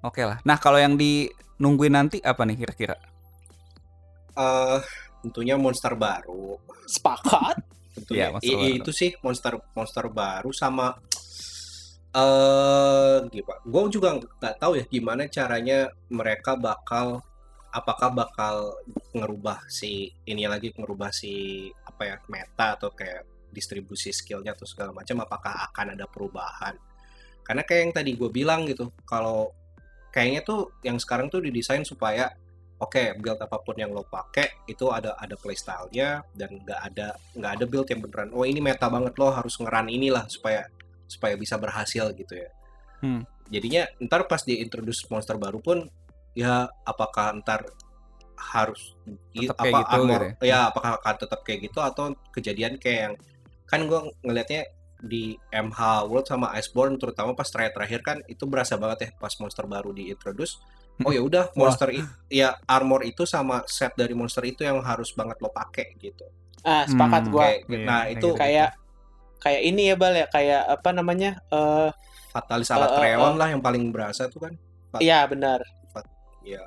Oke lah. Nah kalau yang di nungguin nanti apa nih kira-kira? Eh, tentunya monster baru. Sepakat. Tentunya Iya, I- i- baru. itu sih monster monster baru sama eh gimana? Gue juga nggak tahu ya gimana caranya mereka bakal apakah bakal ngerubah si ini lagi ngerubah si apa ya meta atau kayak distribusi skillnya atau segala macam apakah akan ada perubahan? Karena kayak yang tadi gue bilang gitu kalau kayaknya tuh yang sekarang tuh didesain supaya oke build apa pun yang lo pakai itu ada ada playstyle-nya dan nggak ada nggak ada build yang beneran oh ini meta banget lo harus ngeran inilah supaya supaya bisa berhasil gitu ya Hmm. jadinya ntar pas diintroduce monster baru pun ya apakah ntar harus Tetap kayak gitu armor- gitu ya apakah akan tetap kayak gitu atau kejadian kayak yang kan gue ngelihatnya di MH World sama Iceborne terutama pas terakhir-terakhir kan itu berasa banget ya pas monster baru diintroduce oh ya udah monster i- ya armor itu sama set dari monster itu yang harus banget lo pakai gitu ah sepakat Hmm. gua Kayak- Iya, nah kayak itu gitu. kayak kayak ini ya bal ya kayak apa namanya eh fatalis ala Eh, eh, Treon eh. lah yang paling berasa tuh kan iya benar ya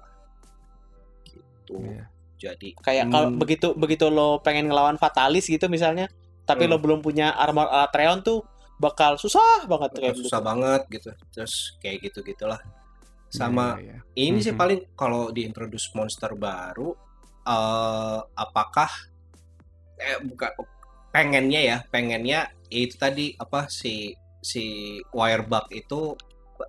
gitu Iya. jadi kayak kalau hmm, begitu begitu lo pengen ngelawan fatalis gitu misalnya tapi Hmm. lo belum punya armor Atreon tuh bakal susah banget kayak gitu. susah banget gitu terus kayak gitu gitulah sama Iya, iya. ini sih Mhm. paling kalau diintroduce monster baru eh apakah eh bukan pengennya ya pengennya ya itu tadi apa si si wirebug itu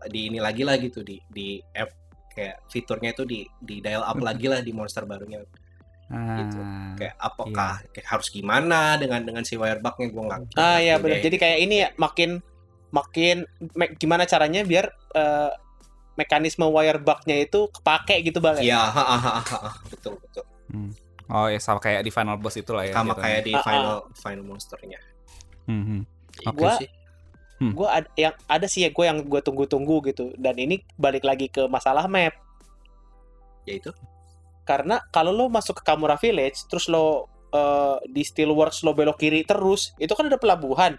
di ini lagi lah gitu di di app kayak fiturnya itu di di dial up lagi lah di monster barunya gitu. Ah, kayak apakah kayak harus gimana dengan dengan si wirebugnya gue nggak Ah iya tahu benar. Jadi kayak ini ya makin makin gimana caranya biar eh, mekanisme wire bug-nya itu kepake gitu bang. Iya, ha, ha, ha, betul betul. Oh ya sama kayak di final boss itulah ya. Sama gitu. kayak di Ah, ah. final final monsternya. Mhm. Oke Gua sih. Hmm. gua ad- yang ada sih ya gue yang gue tunggu-tunggu gitu. Dan ini balik lagi ke masalah map. Yaitu Karena kalau lo masuk ke Kamura Village terus lo eh, di Steelworks lo belok kiri terus, itu kan ada pelabuhan.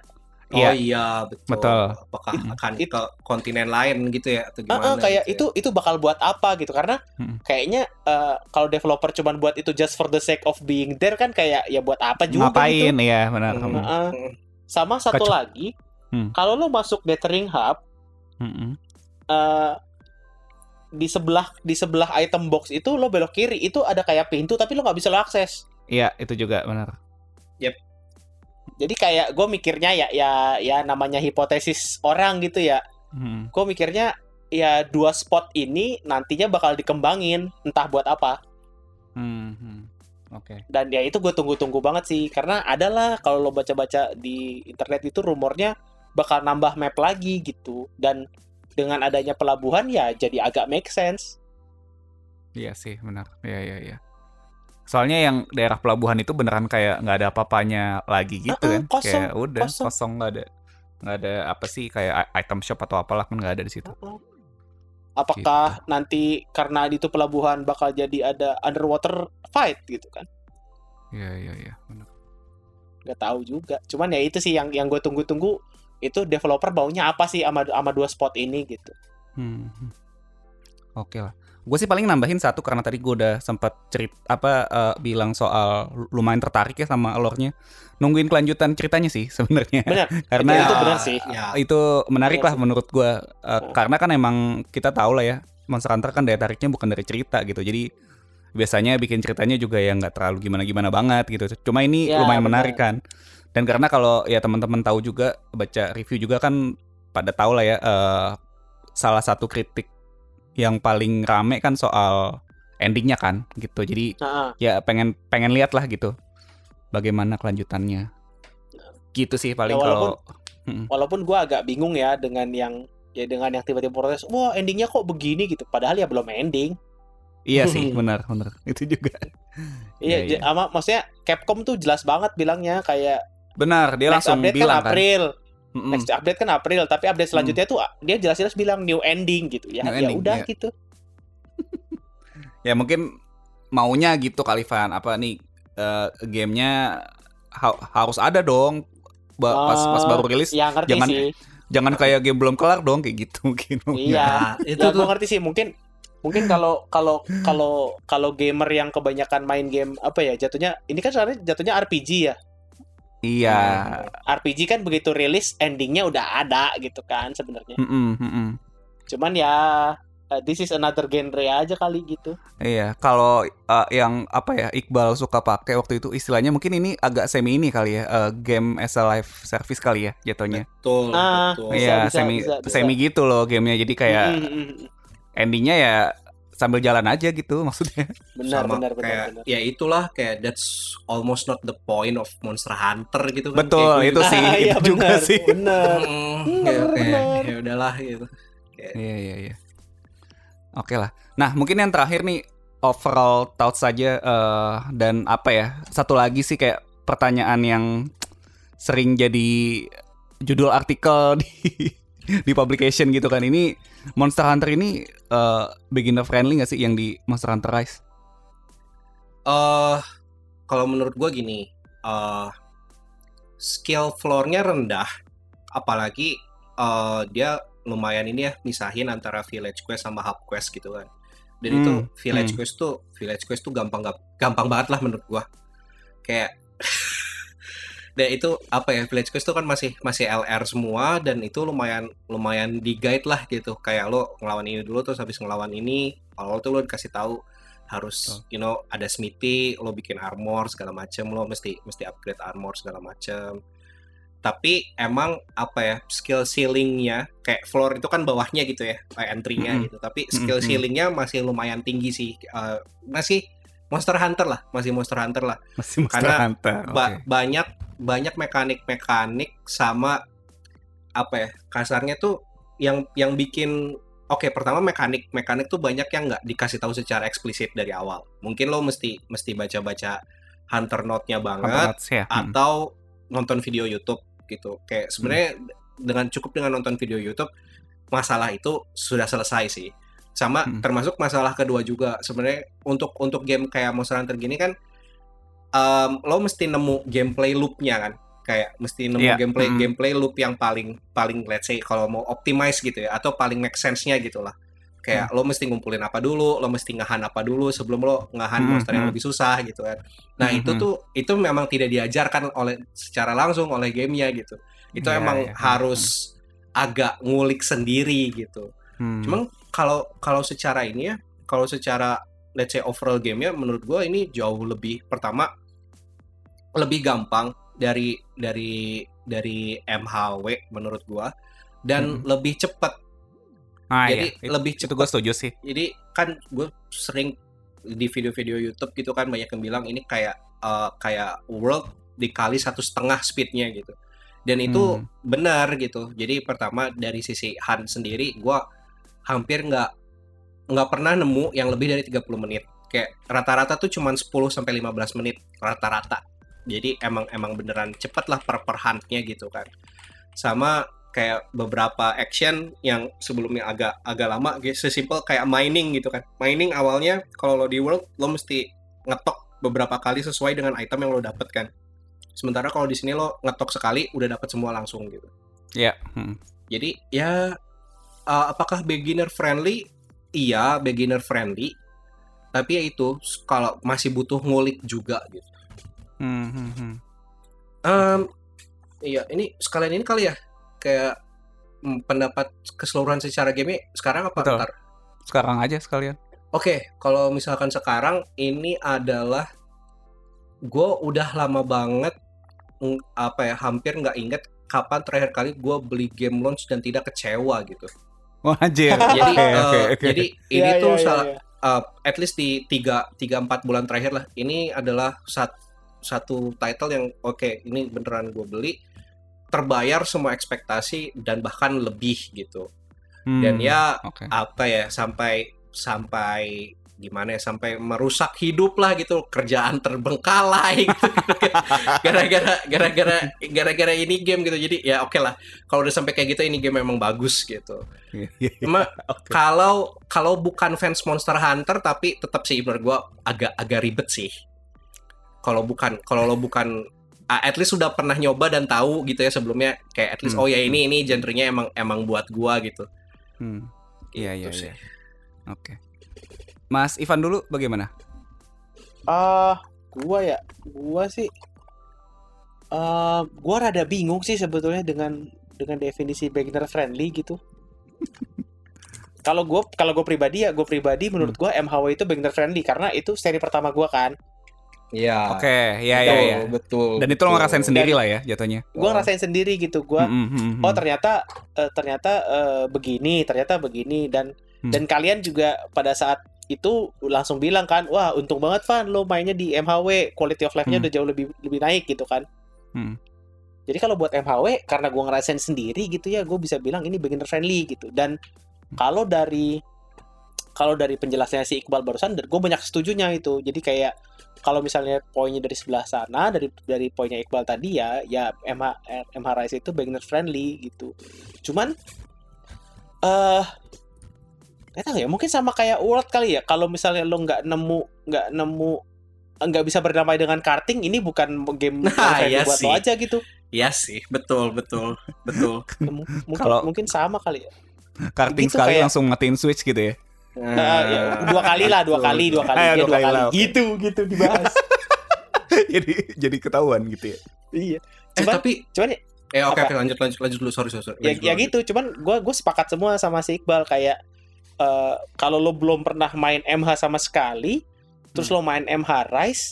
Oh Iya. iya, betul. Betul. Apakah akan ke kontinen lain gitu ya atau gimana? ah, kayak gitu itu itu bakal buat apa gitu karena Mm. kayaknya eh, kalau developer cuman buat itu just for the sake of being there kan kayak ya buat apa juga Ngapain gitu. ya benar. Hmm. Hmm. Mm. Sama satu Kecu- lagi, Hmm. kalau lo masuk Gathering Hub Mm-mm. eh, di sebelah di sebelah item box itu lo belok kiri itu ada kayak pintu tapi lo nggak bisa lo akses. Iya itu juga benar. Jadi kayak gue mikirnya ya ya ya namanya hipotesis orang gitu ya. Hmm. Gue mikirnya ya dua spot ini nantinya bakal dikembangin entah buat apa. Hmm, hmm. Oke. dan ya itu gue tunggu-tunggu banget sih karena adalah kalau lo baca-baca di internet itu rumornya bakal nambah map lagi gitu dan dengan adanya pelabuhan ya jadi agak make sense Iya sih benar. Iya iya iya. Soalnya yang daerah pelabuhan itu beneran kayak nggak ada apa-apanya lagi gitu kan. kosong, kayak udah kosong. kosong nggak ada nggak ada apa sih kayak item shop atau apalah kan nggak ada di situ. apakah nanti karena itu pelabuhan bakal jadi ada underwater fight gitu kan Iya iya iya. benar. nggak tahu juga cuman ya itu sih yang yang gue tunggu-tunggu itu developer baunya apa sih sama sama dua spot ini gitu Hmm. hmm. Oke lah. Gue sih paling nambahin satu karena tadi gue udah sempat cerit apa eh, bilang soal lumayan tertarik ya sama alurnya. Nungguin kelanjutan ceritanya sih *laughs* sebenarnya. benar karena Ya, itu benar sih. Ya. itu menarik Iya lah sih. menurut gua Uh, Hmm. karena kan emang kita tahu lah ya Monster Hunter kan daya tariknya bukan dari cerita gitu jadi biasanya bikin ceritanya juga yang nggak terlalu gimana gimana banget gitu cuma ini Ya, lumayan benar. menarik kan dan karena kalau ya teman-teman tahu juga baca review juga kan pada tahu lah ya eh, salah satu kritik yang paling rame kan soal endingnya kan gitu. Jadi Nah, ya pengen pengen lihat lah gitu bagaimana kelanjutannya. Gitu sih paling Ya, kalau walaupun- walaupun gue agak bingung ya dengan yang ya dengan yang tiba-tiba protes wah endingnya kok begini? gitu. Padahal ya belum ending. Iya sih, *laughs* benar, benar. Itu juga. iya Iya, j- sama maksudnya Capcom tuh jelas banget bilangnya kayak Benar, dia next langsung update bilang kan. Kan. Mm-mm. next update kan April tapi update selanjutnya tuh ah, dia jelas-jelas bilang new ending gitu ya New ya ending, udah iya. gitu *laughs* Ya mungkin maunya gitu kali Van. Apa nih eh, gamenya ha- harus ada dong. Ba- pas pas Ah, baru rilis ya ngerti jangan- sih jangan kayak game belum kelar dong kayak gitu *laughs* mungkin. iya Ya, itu ya gue tuh ngerti sih mungkin mungkin kalau kalau kalau kalau gamer yang kebanyakan main game apa ya jatuhnya ini kan sebenarnya jatuhnya RPG ya Iya. RPG kan begitu rilis endingnya udah ada gitu kan sebenarnya Mm-mm, mm-mm. cuman ya uh, this is another genre aja kali gitu Iya, kalau eh, yang apa ya Iqbal suka pakai waktu itu istilahnya mungkin ini agak semi ini kali ya, eh, game as a live service kali ya jatuhnya. betul, Ah, betul. Iya, bisa, semi bisa, bisa. semi gitu loh gamenya. Jadi kayak Mm, mm, mm. endingnya ya sambil jalan aja gitu *laughs* maksudnya. benar sama benar benar kayak benar ya itulah kayak that's almost not the point of Monster Hunter gitu kan Betul, Kayak itu gitu. sih, *laughs* Ah, iya, itu juga benar, sih. benar *laughs* Mm, Benar, ya, kayak, benar. ya udahlah gitu Iya iya iya. Oke lah. Nah mungkin yang terakhir nih overall thoughts saja eh, dan apa ya satu lagi sih kayak pertanyaan yang sering jadi judul artikel di *laughs* di publication gitu kan ini Monster Hunter ini eh, beginner friendly gak sih yang di Monster Hunter Rise? eh kalau menurut gua gini eh skill floor-nya rendah apalagi eh dia lumayan ini ya misahin antara village quest sama hub quest gitu kan dan Hmm, itu village hmm. quest tuh village quest tuh gampang gampang banget lah menurut gua kayak *laughs* dan itu apa ya village quest tuh kan masih masih LR semua dan itu lumayan lumayan di guide lah gitu kayak lo ngelawan ini dulu terus habis ngelawan ini awal tuh lo dikasih tahu harus you know ada smithy lo bikin armor segala macem lo mesti mesti upgrade armor segala macem tapi emang apa ya skill ceilingnya kayak floor itu kan bawahnya gitu ya kayak entry-nya Mm-mm. gitu tapi skill Mm-mm. ceilingnya masih lumayan tinggi sih Eh, masih Monster Hunter lah masih Monster Hunter lah Masih Monster Karena Hunter. Ba- oke. banyak banyak mekanik-mekanik sama apa ya kasarnya tuh yang yang bikin oke pertama mekanik mekanik tuh banyak yang nggak dikasih tahu secara eksplisit dari awal mungkin lo mesti mesti baca-baca hunter note-nya banget Hunter Notes ya. Hmm. atau nonton video YouTube gitu kayak sebenarnya dengan cukup dengan nonton video YouTube masalah itu sudah selesai sih sama Hmm. termasuk masalah kedua juga sebenarnya untuk untuk game kayak Monster Hunter gini kan em, lo mesti nemu gameplay loop-nya kan kayak mesti nemu Iya, gameplay mm. gameplay loop yang paling paling let's say kalau mau optimize gitu ya atau paling make sense-nya gitu lah. Kayak lo mesti ngumpulin apa dulu, lo mesti ngahan apa dulu sebelum lo ngahan Mm, monster yang mm. lebih susah gitu kan. Nah, Mm, itu mm. tuh itu memang tidak diajarkan oleh secara langsung oleh gamenya gitu. Itu Iya, emang iya. harus agak ngulik sendiri gitu. Hmm. Cuman kalau kalau secara ini ya, kalau secara let's say overall gamenya menurut gue ini jauh lebih pertama lebih gampang dari dari dari MHW menurut gua dan Hmm. lebih cepat. Ah, Jadi iya. Lebih itu cepat. gue setuju sih. Jadi kan gue sering di video-video YouTube gitu kan banyak yang bilang ini kayak eh, kayak world dikali satu setengah speednya gitu. Dan itu Hmm. benar gitu. Jadi pertama dari sisi Han sendiri gua hampir nggak nggak pernah nemu yang lebih dari 30 menit. Kayak rata-rata tuh cuman 10 sampai 15 menit rata-rata. Jadi emang emang beneran cepet lah per per hunt-nya gitu kan. Sama kayak beberapa action yang sebelumnya agak agak lama gitu sesimpel kayak mining gitu kan. Mining awalnya kalau lo di world lo mesti ngetok beberapa kali sesuai dengan item yang lo dapet kan. Sementara kalau di sini lo ngetok sekali udah dapet semua langsung gitu. Iya. hmm. Jadi ya uh, apakah beginner friendly? Iya, beginner friendly. Tapi ya itu kalau masih butuh ngulik juga gitu. Hmm, hmm, hmm. Em, iya, ini sekalian ini kali ya kayak mm, pendapat keseluruhan secara game sekarang apa Betul. ntar? Sekarang aja sekalian. Oke, kalau misalkan sekarang ini adalah gue udah lama banget apa ya hampir nggak inget kapan terakhir kali gue beli game launch dan tidak kecewa gitu. Wah, *laughs* anjir. Jadi Oke, eh, oke, oke. jadi ini Iya, tuh iya, iya, salah iya. uh, at least di tiga tiga empat bulan terakhir lah ini adalah sat- satu title yang oke ini beneran gue beli terbayar semua ekspektasi dan bahkan lebih gitu Hmm, dan ya Oke. apa ya sampai sampai gimana ya sampai merusak hidup lah gitu kerjaan terbengkalai *laughs* gitu. gara-gara gara-gara gara-gara ini game gitu jadi ya oke lah kalau udah sampai kayak gitu ini game memang bagus gitu Iya, iya, iya. Cuma *laughs* kalau kalau bukan fans Monster Hunter tapi tetap sih menurut gua agak agak ribet sih. Kalau bukan kalau lo bukan at least sudah pernah nyoba dan tahu gitu ya sebelumnya kayak at least Hmm, oh ya ini ini genrenya emang emang buat gua gitu. Hmm. Iya, iya, Gitu sih. iya. Oke. Mas Ivan dulu bagaimana? Ah, gua ya, gua sih, eh gua rada bingung sih sebetulnya dengan dengan definisi beginner friendly gitu. *laughs* Kalau gua kalau gua pribadi ya, gua pribadi menurut gua MHW itu beginner friendly karena itu seri pertama gua kan. Iya. Oke, iya, iya, iya. Betul. Dan itu lo betul. ngerasain sendiri lah ya jatuhnya. Gua Oh. ngerasain sendiri gitu. Gua Hmm, hmm, hmm, oh hmm. ternyata eh, ternyata eh, begini, ternyata begini dan Hmm. dan kalian juga pada saat itu langsung bilang kan, wah untung banget Van lo mainnya di MHW, quality of life-nya Hmm. udah jauh lebih lebih naik gitu kan. Hmm. Jadi kalau buat MHW karena gua ngerasain sendiri gitu ya, gue bisa bilang ini beginner friendly gitu. Dan kalau dari kalau dari penjelasannya si Iqbal barusan, gue banyak setujunya itu. Jadi kayak kalau misalnya poinnya dari sebelah sana, dari dari poinnya Iqbal tadi ya, ya MH MH Rise itu beginner friendly gitu. Cuman eh nggak tahu ya, mungkin sama kayak World kali ya. Kalau misalnya lo nggak nemu nggak nemu nggak bisa berdamai dengan karting, ini bukan game Nah, yang iya buat sih. lo aja gitu. Iya sih, betul betul betul. *laughs* M- mungkin Kalau- mungkin sama kali ya. Karting gitu sekali kayak- langsung matiin switch gitu ya. Nah, ya, dua kali lah, dua kali, dua kali, Eh, dia dua dua kali kali. lah. Gitu, gitu dibahas. *laughs* jadi jadi ketahuan gitu ya. iya. Eh Cuman, tapi cuman eh oke Apa? oke lanjut lanjut lanjut dulu sorry sorry. sorry. ya, Lanjut ya gitu. Cuman gue gue sepakat semua sama si Iqbal kayak eh, kalau lo belum pernah main MH sama sekali, terus Hmm. lo main MH Rise,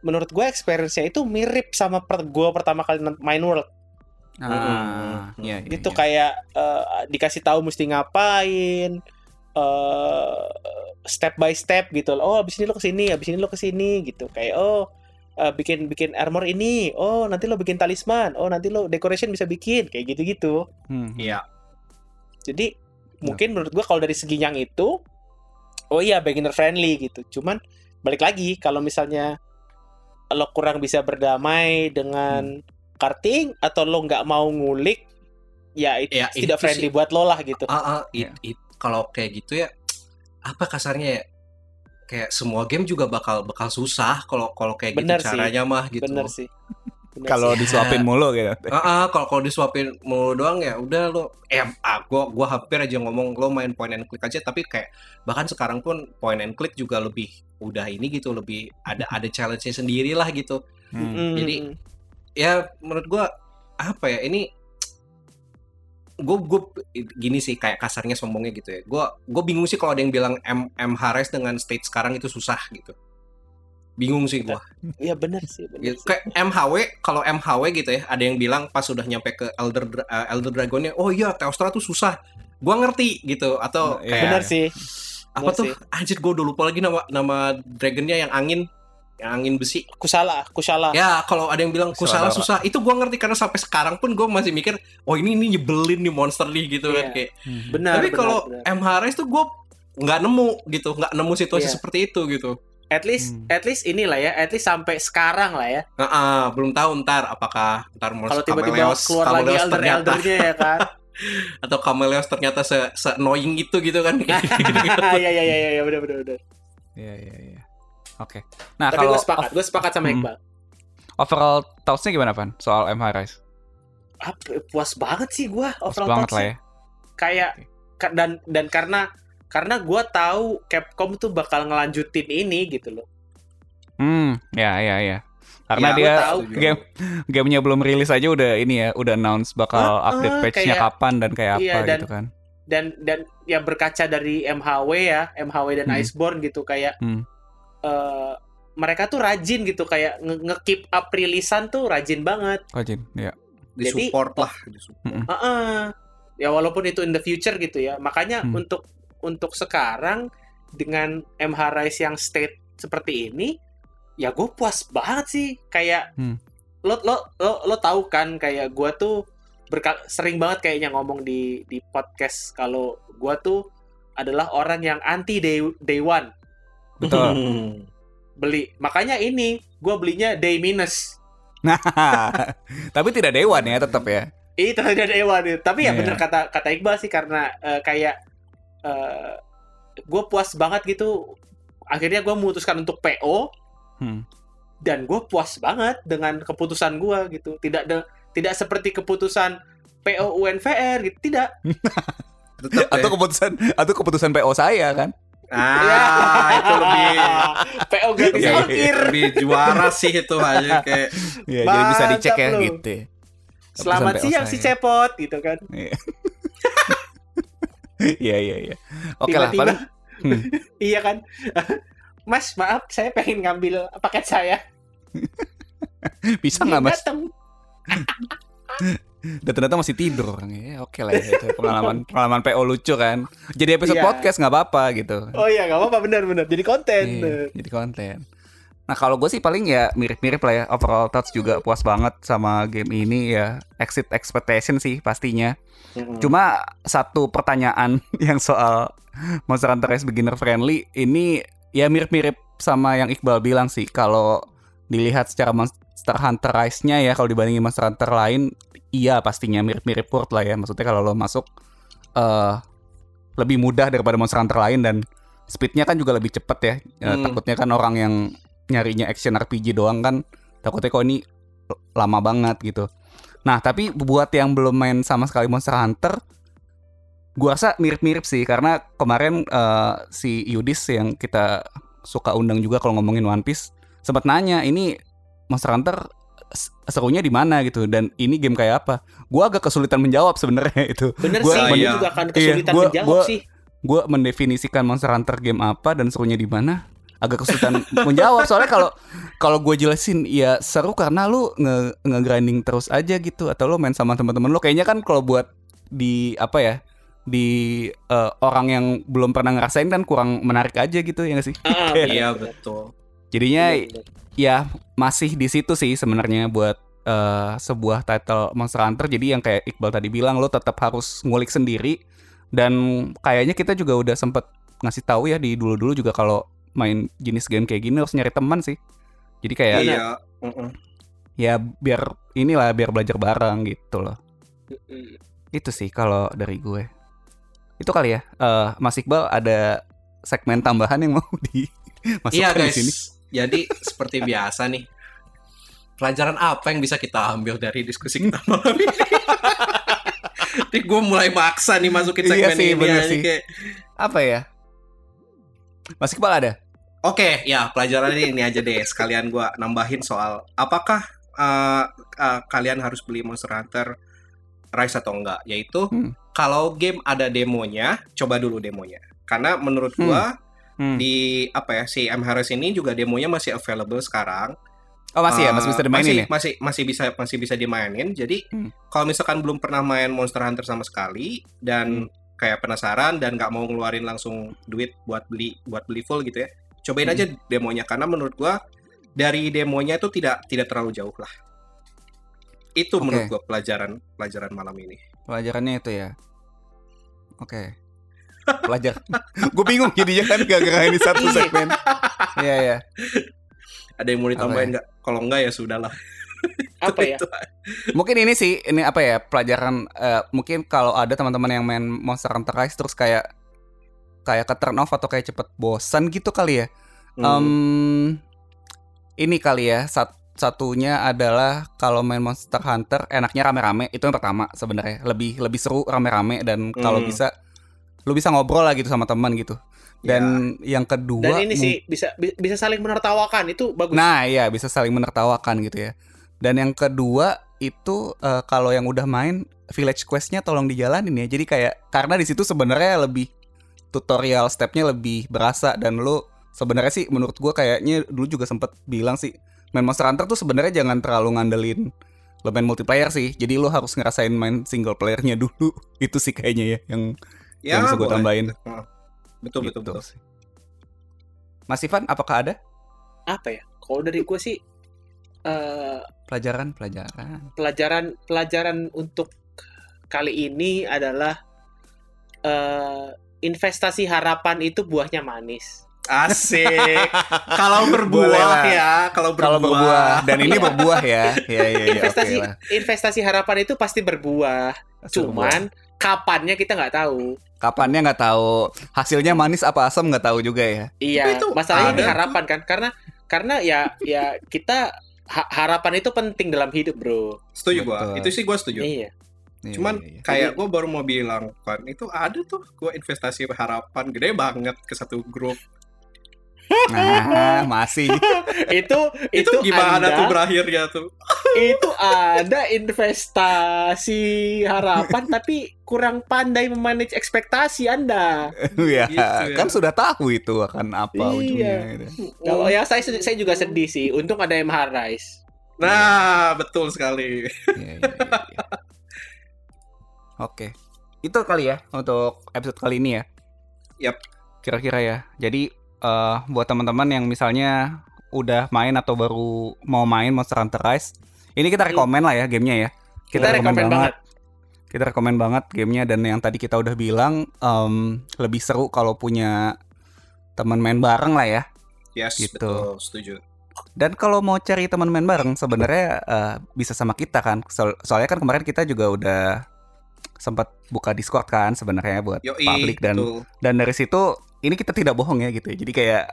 menurut gue experience-nya itu mirip sama per, gue pertama kali main World. Ah, Hmm. iya, iya, gitu iya. kayak eh, dikasih tahu mesti ngapain eh step by step gitu oh abis ini lo ke sini abis ini lo ke sini gitu kayak oh eh, bikin bikin armor ini oh nanti lo bikin talisman oh nanti lo decoration bisa bikin kayak gitu gitu Hmm, hmm. Iya. jadi mungkin menurut gua kalau dari segi yang itu oh iya beginner friendly gitu cuman balik lagi kalau misalnya lo kurang bisa berdamai dengan karting atau lo nggak mau ngulik ya itu Ya, tidak itu friendly sih. buat lo lah gitu Ah, ah, it- Iya. it- kalau kayak gitu ya apa kasarnya ya? Kayak semua game juga bakal bakal susah kalau kalau kayak Bener gitu sih. caranya mah gitu. bener sih Kalau disuapin mulu gitu. Ah, ah, kalau kalau disuapin mulu doang ya udah lo eh ah, gua gua hampir aja ngomong lo main point and click aja tapi kayak bahkan sekarang pun point and click juga lebih udah ini gitu lebih ada ada challenge-nya sendiri lah gitu. Hmm. Mm, Jadi, Ya menurut gua apa ya ini gue gue gini sih kayak kasarnya sombongnya gitu ya. Gue gue bingung sih kalau ada yang bilang M MH Rise dengan state sekarang itu susah gitu. Bingung sih gue. Iya bener sih, bener Gitu. sih. Kayak MHW, kalau MHW gitu ya, ada yang bilang pas sudah nyampe ke Elder eh, Elder Dragonnya, oh iya Teostra tuh susah. Gua ngerti gitu atau Iya. kayak Bener sih. apa bener tuh? sih. Anjir gue udah lupa lagi nama nama dragonnya yang angin, yang angin besi. Kusala, kusala. Ya kalau ada yang bilang kusala Kusala. susah, itu gua ngerti karena sampai sekarang pun gue masih mikir, oh ini ini nyebelin nih monster nih gitu kan Iya. kayak. Benar. Tapi benar, kalau benar. MH Rise tuh gue nggak nemu gitu, nggak nemu situasi Iya. seperti itu gitu. At least Hmm. at least inilah ya, at least sampai sekarang lah ya. Nah, ah, belum tahu ntar apakah ntar Kalau tiba-tiba Kameleos- keluar lagi Kameleos elder ternyata eldernya ya kan. *laughs* atau Kameleos ternyata se, se annoying itu gitu kan *laughs* Iya iya iya iya benar benar benar. Iya iya iya. Oke. Nah Tapi kalau gue sepakat, gue sepakat sama Hmm. Iqbal. overall thoughts-nya gimana Pan soal MH Rise? Apa, puas banget sih gue overall banget lah thoughts-nya. ya. Kayak ka- dan dan karena karena gue tahu Capcom tuh bakal ngelanjutin ini gitu loh. Hmm, ya ya ya. Karena Ya, dia tahu. game gamenya belum rilis aja udah ini ya, udah announce bakal Ah, update patch-nya kayak- kapan dan kayak Iya, apa dan- gitu kan. Dan dan ya berkaca dari MHW ya, MHW dan Hmm. Iceborne gitu kayak Hmm. eh, mereka tuh rajin gitu kayak nge- nge-keep up rilisan tuh rajin banget. Rajin, ya. disupport lah disupport. Heeh. Ya walaupun itu in the future gitu ya. Makanya Hmm. untuk untuk sekarang dengan MH Rise yang state seperti ini, ya gue puas banget sih. Kayak Hmm. lo lo lo lo tahu kan kayak gue tuh berka- sering banget kayaknya ngomong di di podcast kalau gue tuh adalah orang yang anti day day one Betul. *laughs* beli. Makanya ini gue belinya day minus. Nah, *laughs* tapi tidak dewan ya tetap ya. Itu ada dewa nih. Tapi ya Iya. bener kata kata Iqbal sih karena eh, kayak gue puas banget gitu. Akhirnya gue memutuskan untuk PO Hmm. dan gue puas banget dengan keputusan gue gitu. Tidak de- tidak seperti keputusan PO UNVR gitu. Tidak. *laughs* Tetep Atau ya. keputusan atau keputusan PO saya kan. ah itu lebih *laughs* PO gratis Iya, iya. ongkir. lebih juara sih itu aja kayak *laughs* Ya, jadi bisa dicek ya lu. gitu. ya. Selamat Keputusan PO siang saya. si Cepot gitu kan. Iya. Iya iya. Oke lah Tiba-tiba- paling Hmm. *laughs* iya kan. *laughs* Mas, maaf, saya pengen ngambil paket saya. *laughs* bisa nggak mas? Dateng. Dan ternyata masih tidur orangnya. Ya, Oke lah ya, itu pengalaman pengalaman PO lucu kan. Jadi episode Iya. podcast nggak apa-apa gitu. Oh iya, nggak apa-apa benar-benar. Jadi konten. Iya, jadi konten. Nah kalau gue sih paling ya mirip-mirip lah ya overall thoughts juga puas banget sama game ini ya exit expectation sih pastinya. Mm-mm. Cuma satu pertanyaan *laughs* yang soal Monster Hunter Rise beginner friendly ini ya mirip-mirip sama yang Iqbal bilang sih kalau dilihat secara Monster Hunter Rise-nya ya kalau dibandingin Monster Hunter lain iya pastinya mirip-mirip port lah ya maksudnya kalau lo masuk eh lebih mudah daripada Monster Hunter lain dan speednya kan juga lebih cepet ya Eh, Hmm. takutnya kan orang yang nyarinya action RPG doang kan takutnya kok ini lama banget gitu. Nah tapi buat yang belum main sama sekali Monster Hunter gua rasa mirip-mirip sih karena kemarin eh, si Yudis yang kita suka undang juga kalau ngomongin One Piece sempat nanya ini Monster Hunter serunya di mana? gitu. Dan ini game kayak apa? Gua agak kesulitan menjawab sebenarnya itu. Bener Gua- sih, gue iya. juga akan Iya, kesulitan gua- menjawab gua- sih. gue mendefinisikan Monster Hunter game apa dan serunya di mana agak kesulitan menjawab soalnya kalau kalau gue jelasin ya seru karena lu nge nge-grinding terus aja gitu atau lu main sama teman-teman lu. Kayaknya kan kalau buat di apa ya di eh, orang yang belum pernah ngerasain kan kurang menarik aja gitu ya gak sih? Ah, *laughs* iya betul. Jadinya bener, bener. ya masih di situ sih sebenarnya buat eh, sebuah title Monster Hunter. Jadi yang kayak Iqbal tadi bilang lo tetap harus ngulik sendiri. Dan kayaknya kita juga udah sempet ngasih tahu ya di dulu-dulu juga kalau main jenis game kayak gini harus nyari teman sih jadi kayak iya ya biar inilah biar belajar bareng gitu loh itu sih kalau dari gue itu kali ya eh Mas Iqbal ada segmen tambahan yang mau *laughs* di Iya masukkan di guys, sini jadi seperti biasa nih. pelajaran apa yang bisa kita ambil dari diskusi kita malam ini? *laughs* Nanti gue mulai maksa nih masukin Iya segmen sih, ini. bener ya. sih. Kayak, Apa ya? Masih kepala ada? Oke, ya pelajaran ini aja deh. Sekalian gua nambahin soal apakah uh, uh, kalian harus beli Monster Hunter Rise atau enggak? Yaitu Hmm. kalau game ada demonya, coba dulu demonya. Karena menurut gua Hmm. di apa ya si M Harris ini juga demonya masih available sekarang. Oh masih ya, masih bisa dimainin masih, ya? Masih masih bisa masih bisa dimainin. Jadi Hmm. kalau misalkan belum pernah main Monster Hunter sama sekali dan Hmm. kayak penasaran dan nggak mau ngeluarin langsung duit buat beli buat beli full gitu ya, cobain Hmm. aja demonya karena menurut gua dari demonya itu tidak tidak terlalu jauh lah. Itu Oke. menurut gua pelajaran pelajaran malam ini. Pelajarannya itu ya. Oke. Pelajar. *laughs* Gue bingung jadinya kan gara-gara ini satu Iya. segmen. Iya ya. Ada yang mau ditambahin nggak? Kalau enggak ya sudahlah. *laughs* Apa ya? Mungkin ini sih ini apa ya pelajaran eh, mungkin kalau ada teman-teman yang main Monster Hunter Rise terus kayak kayak ke turn off atau kayak cepet bosan gitu kali ya. Hmm. Em, ini kali ya sat- satunya adalah kalau main Monster Hunter enaknya rame-rame itu yang pertama sebenarnya lebih lebih seru rame-rame dan kalau Hmm. bisa lu bisa ngobrol lah gitu sama teman gitu. Dan yang kedua Dan ini sih bisa bi- bisa saling menertawakan itu bagus. Nah, iya bisa saling menertawakan gitu ya. Dan yang kedua itu eh, kalau yang udah main Village Quest-nya tolong dijalanin ya. Jadi kayak karena di situ sebenarnya lebih tutorial stepnya lebih berasa dan lu sebenarnya sih menurut gua kayaknya dulu juga sempet bilang sih main Monster Hunter tuh sebenarnya jangan terlalu ngandelin lo main multiplayer sih. Jadi lu harus ngerasain main single playernya dulu. *laughs* Itu sih kayaknya ya yang ya, yang bisa gue tambahin. Betul betul Gitu betul. sih. Mas Ivan, apakah ada Apa ya? Kalau dari gue sih eh pelajaran-pelajaran? pelajaran pelajaran untuk kali ini adalah eh investasi harapan itu buahnya manis. Asik. *laughs* kalau berbuah ya, kalau berbuah. Kalau berbuah dan ini berbuah ya. Iya iya iya. investasi oke lah. investasi harapan itu pasti berbuah. Cuman kapannya kita nggak tahu. kapannya nggak tahu hasilnya manis apa asam nggak tahu juga ya. Iya, itu masalahnya ada di tuh. harapan kan karena karena ya ya kita ha- harapan itu penting dalam hidup, Bro. Setuju gua. Itu sih gua setuju. Iya. Iya, Cuman iya, iya. kayak gue baru mau bilang kan itu ada tuh gue investasi harapan gede banget ke satu grup nah, *laughs* masih *laughs* itu itu, itu, gimana Anda, tuh berakhirnya tuh *laughs* itu ada investasi harapan tapi kurang pandai memanage ekspektasi Anda. ya, Gitu ya. kan sudah tahu itu akan apa Iya. ujungnya gitu. Kalau ya saya saya juga sedih sih. Untung ada MH Rise. nah betul sekali Iya, iya, iya, Oke. Itu kali ya untuk episode kali ini ya. Yap. Kira-kira ya. Jadi eh, buat teman-teman yang misalnya udah main atau baru mau main Monster Hunter Rise, ini kita rekomen lah ya gamenya ya. Kita rekomen banget. Kita rekomen banget gamenya dan yang tadi kita udah bilang em, lebih seru kalau punya teman main bareng lah ya. yes Gitu. betul setuju Dan kalau mau cari teman main bareng sebenarnya eh, bisa sama kita kan. So- soalnya kan kemarin kita juga udah sempat buka Discord kan sebenarnya buat Yoi, publik dan betul. dan dari situ ini kita tidak bohong ya gitu. ya. Jadi kayak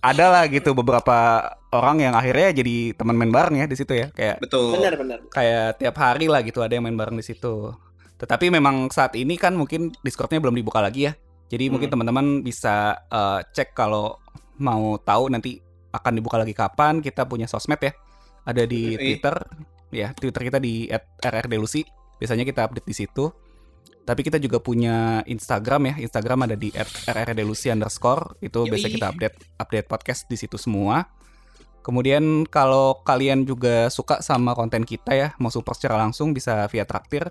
ada lah gitu beberapa orang yang akhirnya jadi teman main bareng ya di situ ya. Kayak betul Benar benar. kayak tiap hari lah gitu ada yang main bareng di situ. Tetapi memang saat ini kan mungkin Discordnya belum dibuka lagi ya. Jadi mungkin Hmm. teman-teman bisa eh, cek kalau mau tahu nanti akan dibuka lagi kapan. Kita punya sosmed ya. Ada di Yoi. Twitter. Ya, Twitter kita di @rrdelusi. Biasanya kita update di situ. Tapi kita juga punya Instagram ya. Instagram ada di @rrdelusi underscore. Itu Yoi. biasa kita update update podcast di situ semua. Kemudian kalau kalian juga suka sama konten kita ya, mau support secara langsung bisa via traktir,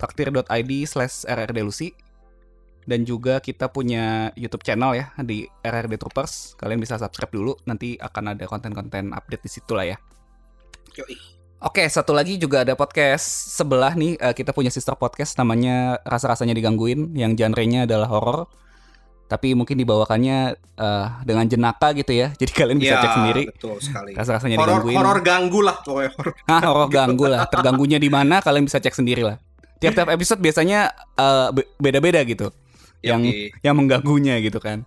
traktir.id slash rrdelusi. Dan juga kita punya YouTube channel ya di RRD Troopers. Kalian bisa subscribe dulu, nanti akan ada konten-konten update di situ lah ya. Yoi. Oke, satu lagi juga ada podcast sebelah nih. eh, kita punya sister podcast namanya Rasa-rasanya digangguin, yang genrenya adalah horor. Tapi mungkin dibawakannya eh, dengan jenaka gitu ya. Jadi kalian bisa Ya, cek sendiri. betul sekali Rasa-rasanya digangguin. horor ganggu lah pokoknya horor Hah, *laughs* horor ganggu lah. Terganggunya di mana kalian bisa cek sendiri lah. Tiap-tiap episode biasanya be- beda-beda gitu. Yang yang mengganggunya gitu kan.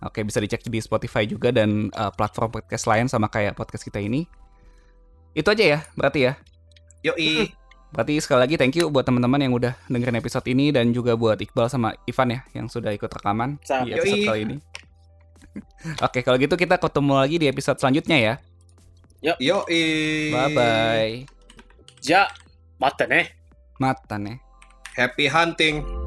Oke, bisa dicek di Spotify juga dan eh, platform podcast lain sama kayak podcast kita ini. Itu aja ya, berarti ya. Yoi. Berarti sekali lagi thank you buat teman-teman yang udah dengerin episode ini dan juga buat Iqbal sama Ivan ya yang sudah ikut rekaman Sama. di episode Yoi. kali ini. *laughs* Oke, kalau gitu kita ketemu lagi di episode selanjutnya ya. Yoi. Bye bye. Ja, mata nih. Mata nih. Happy hunting.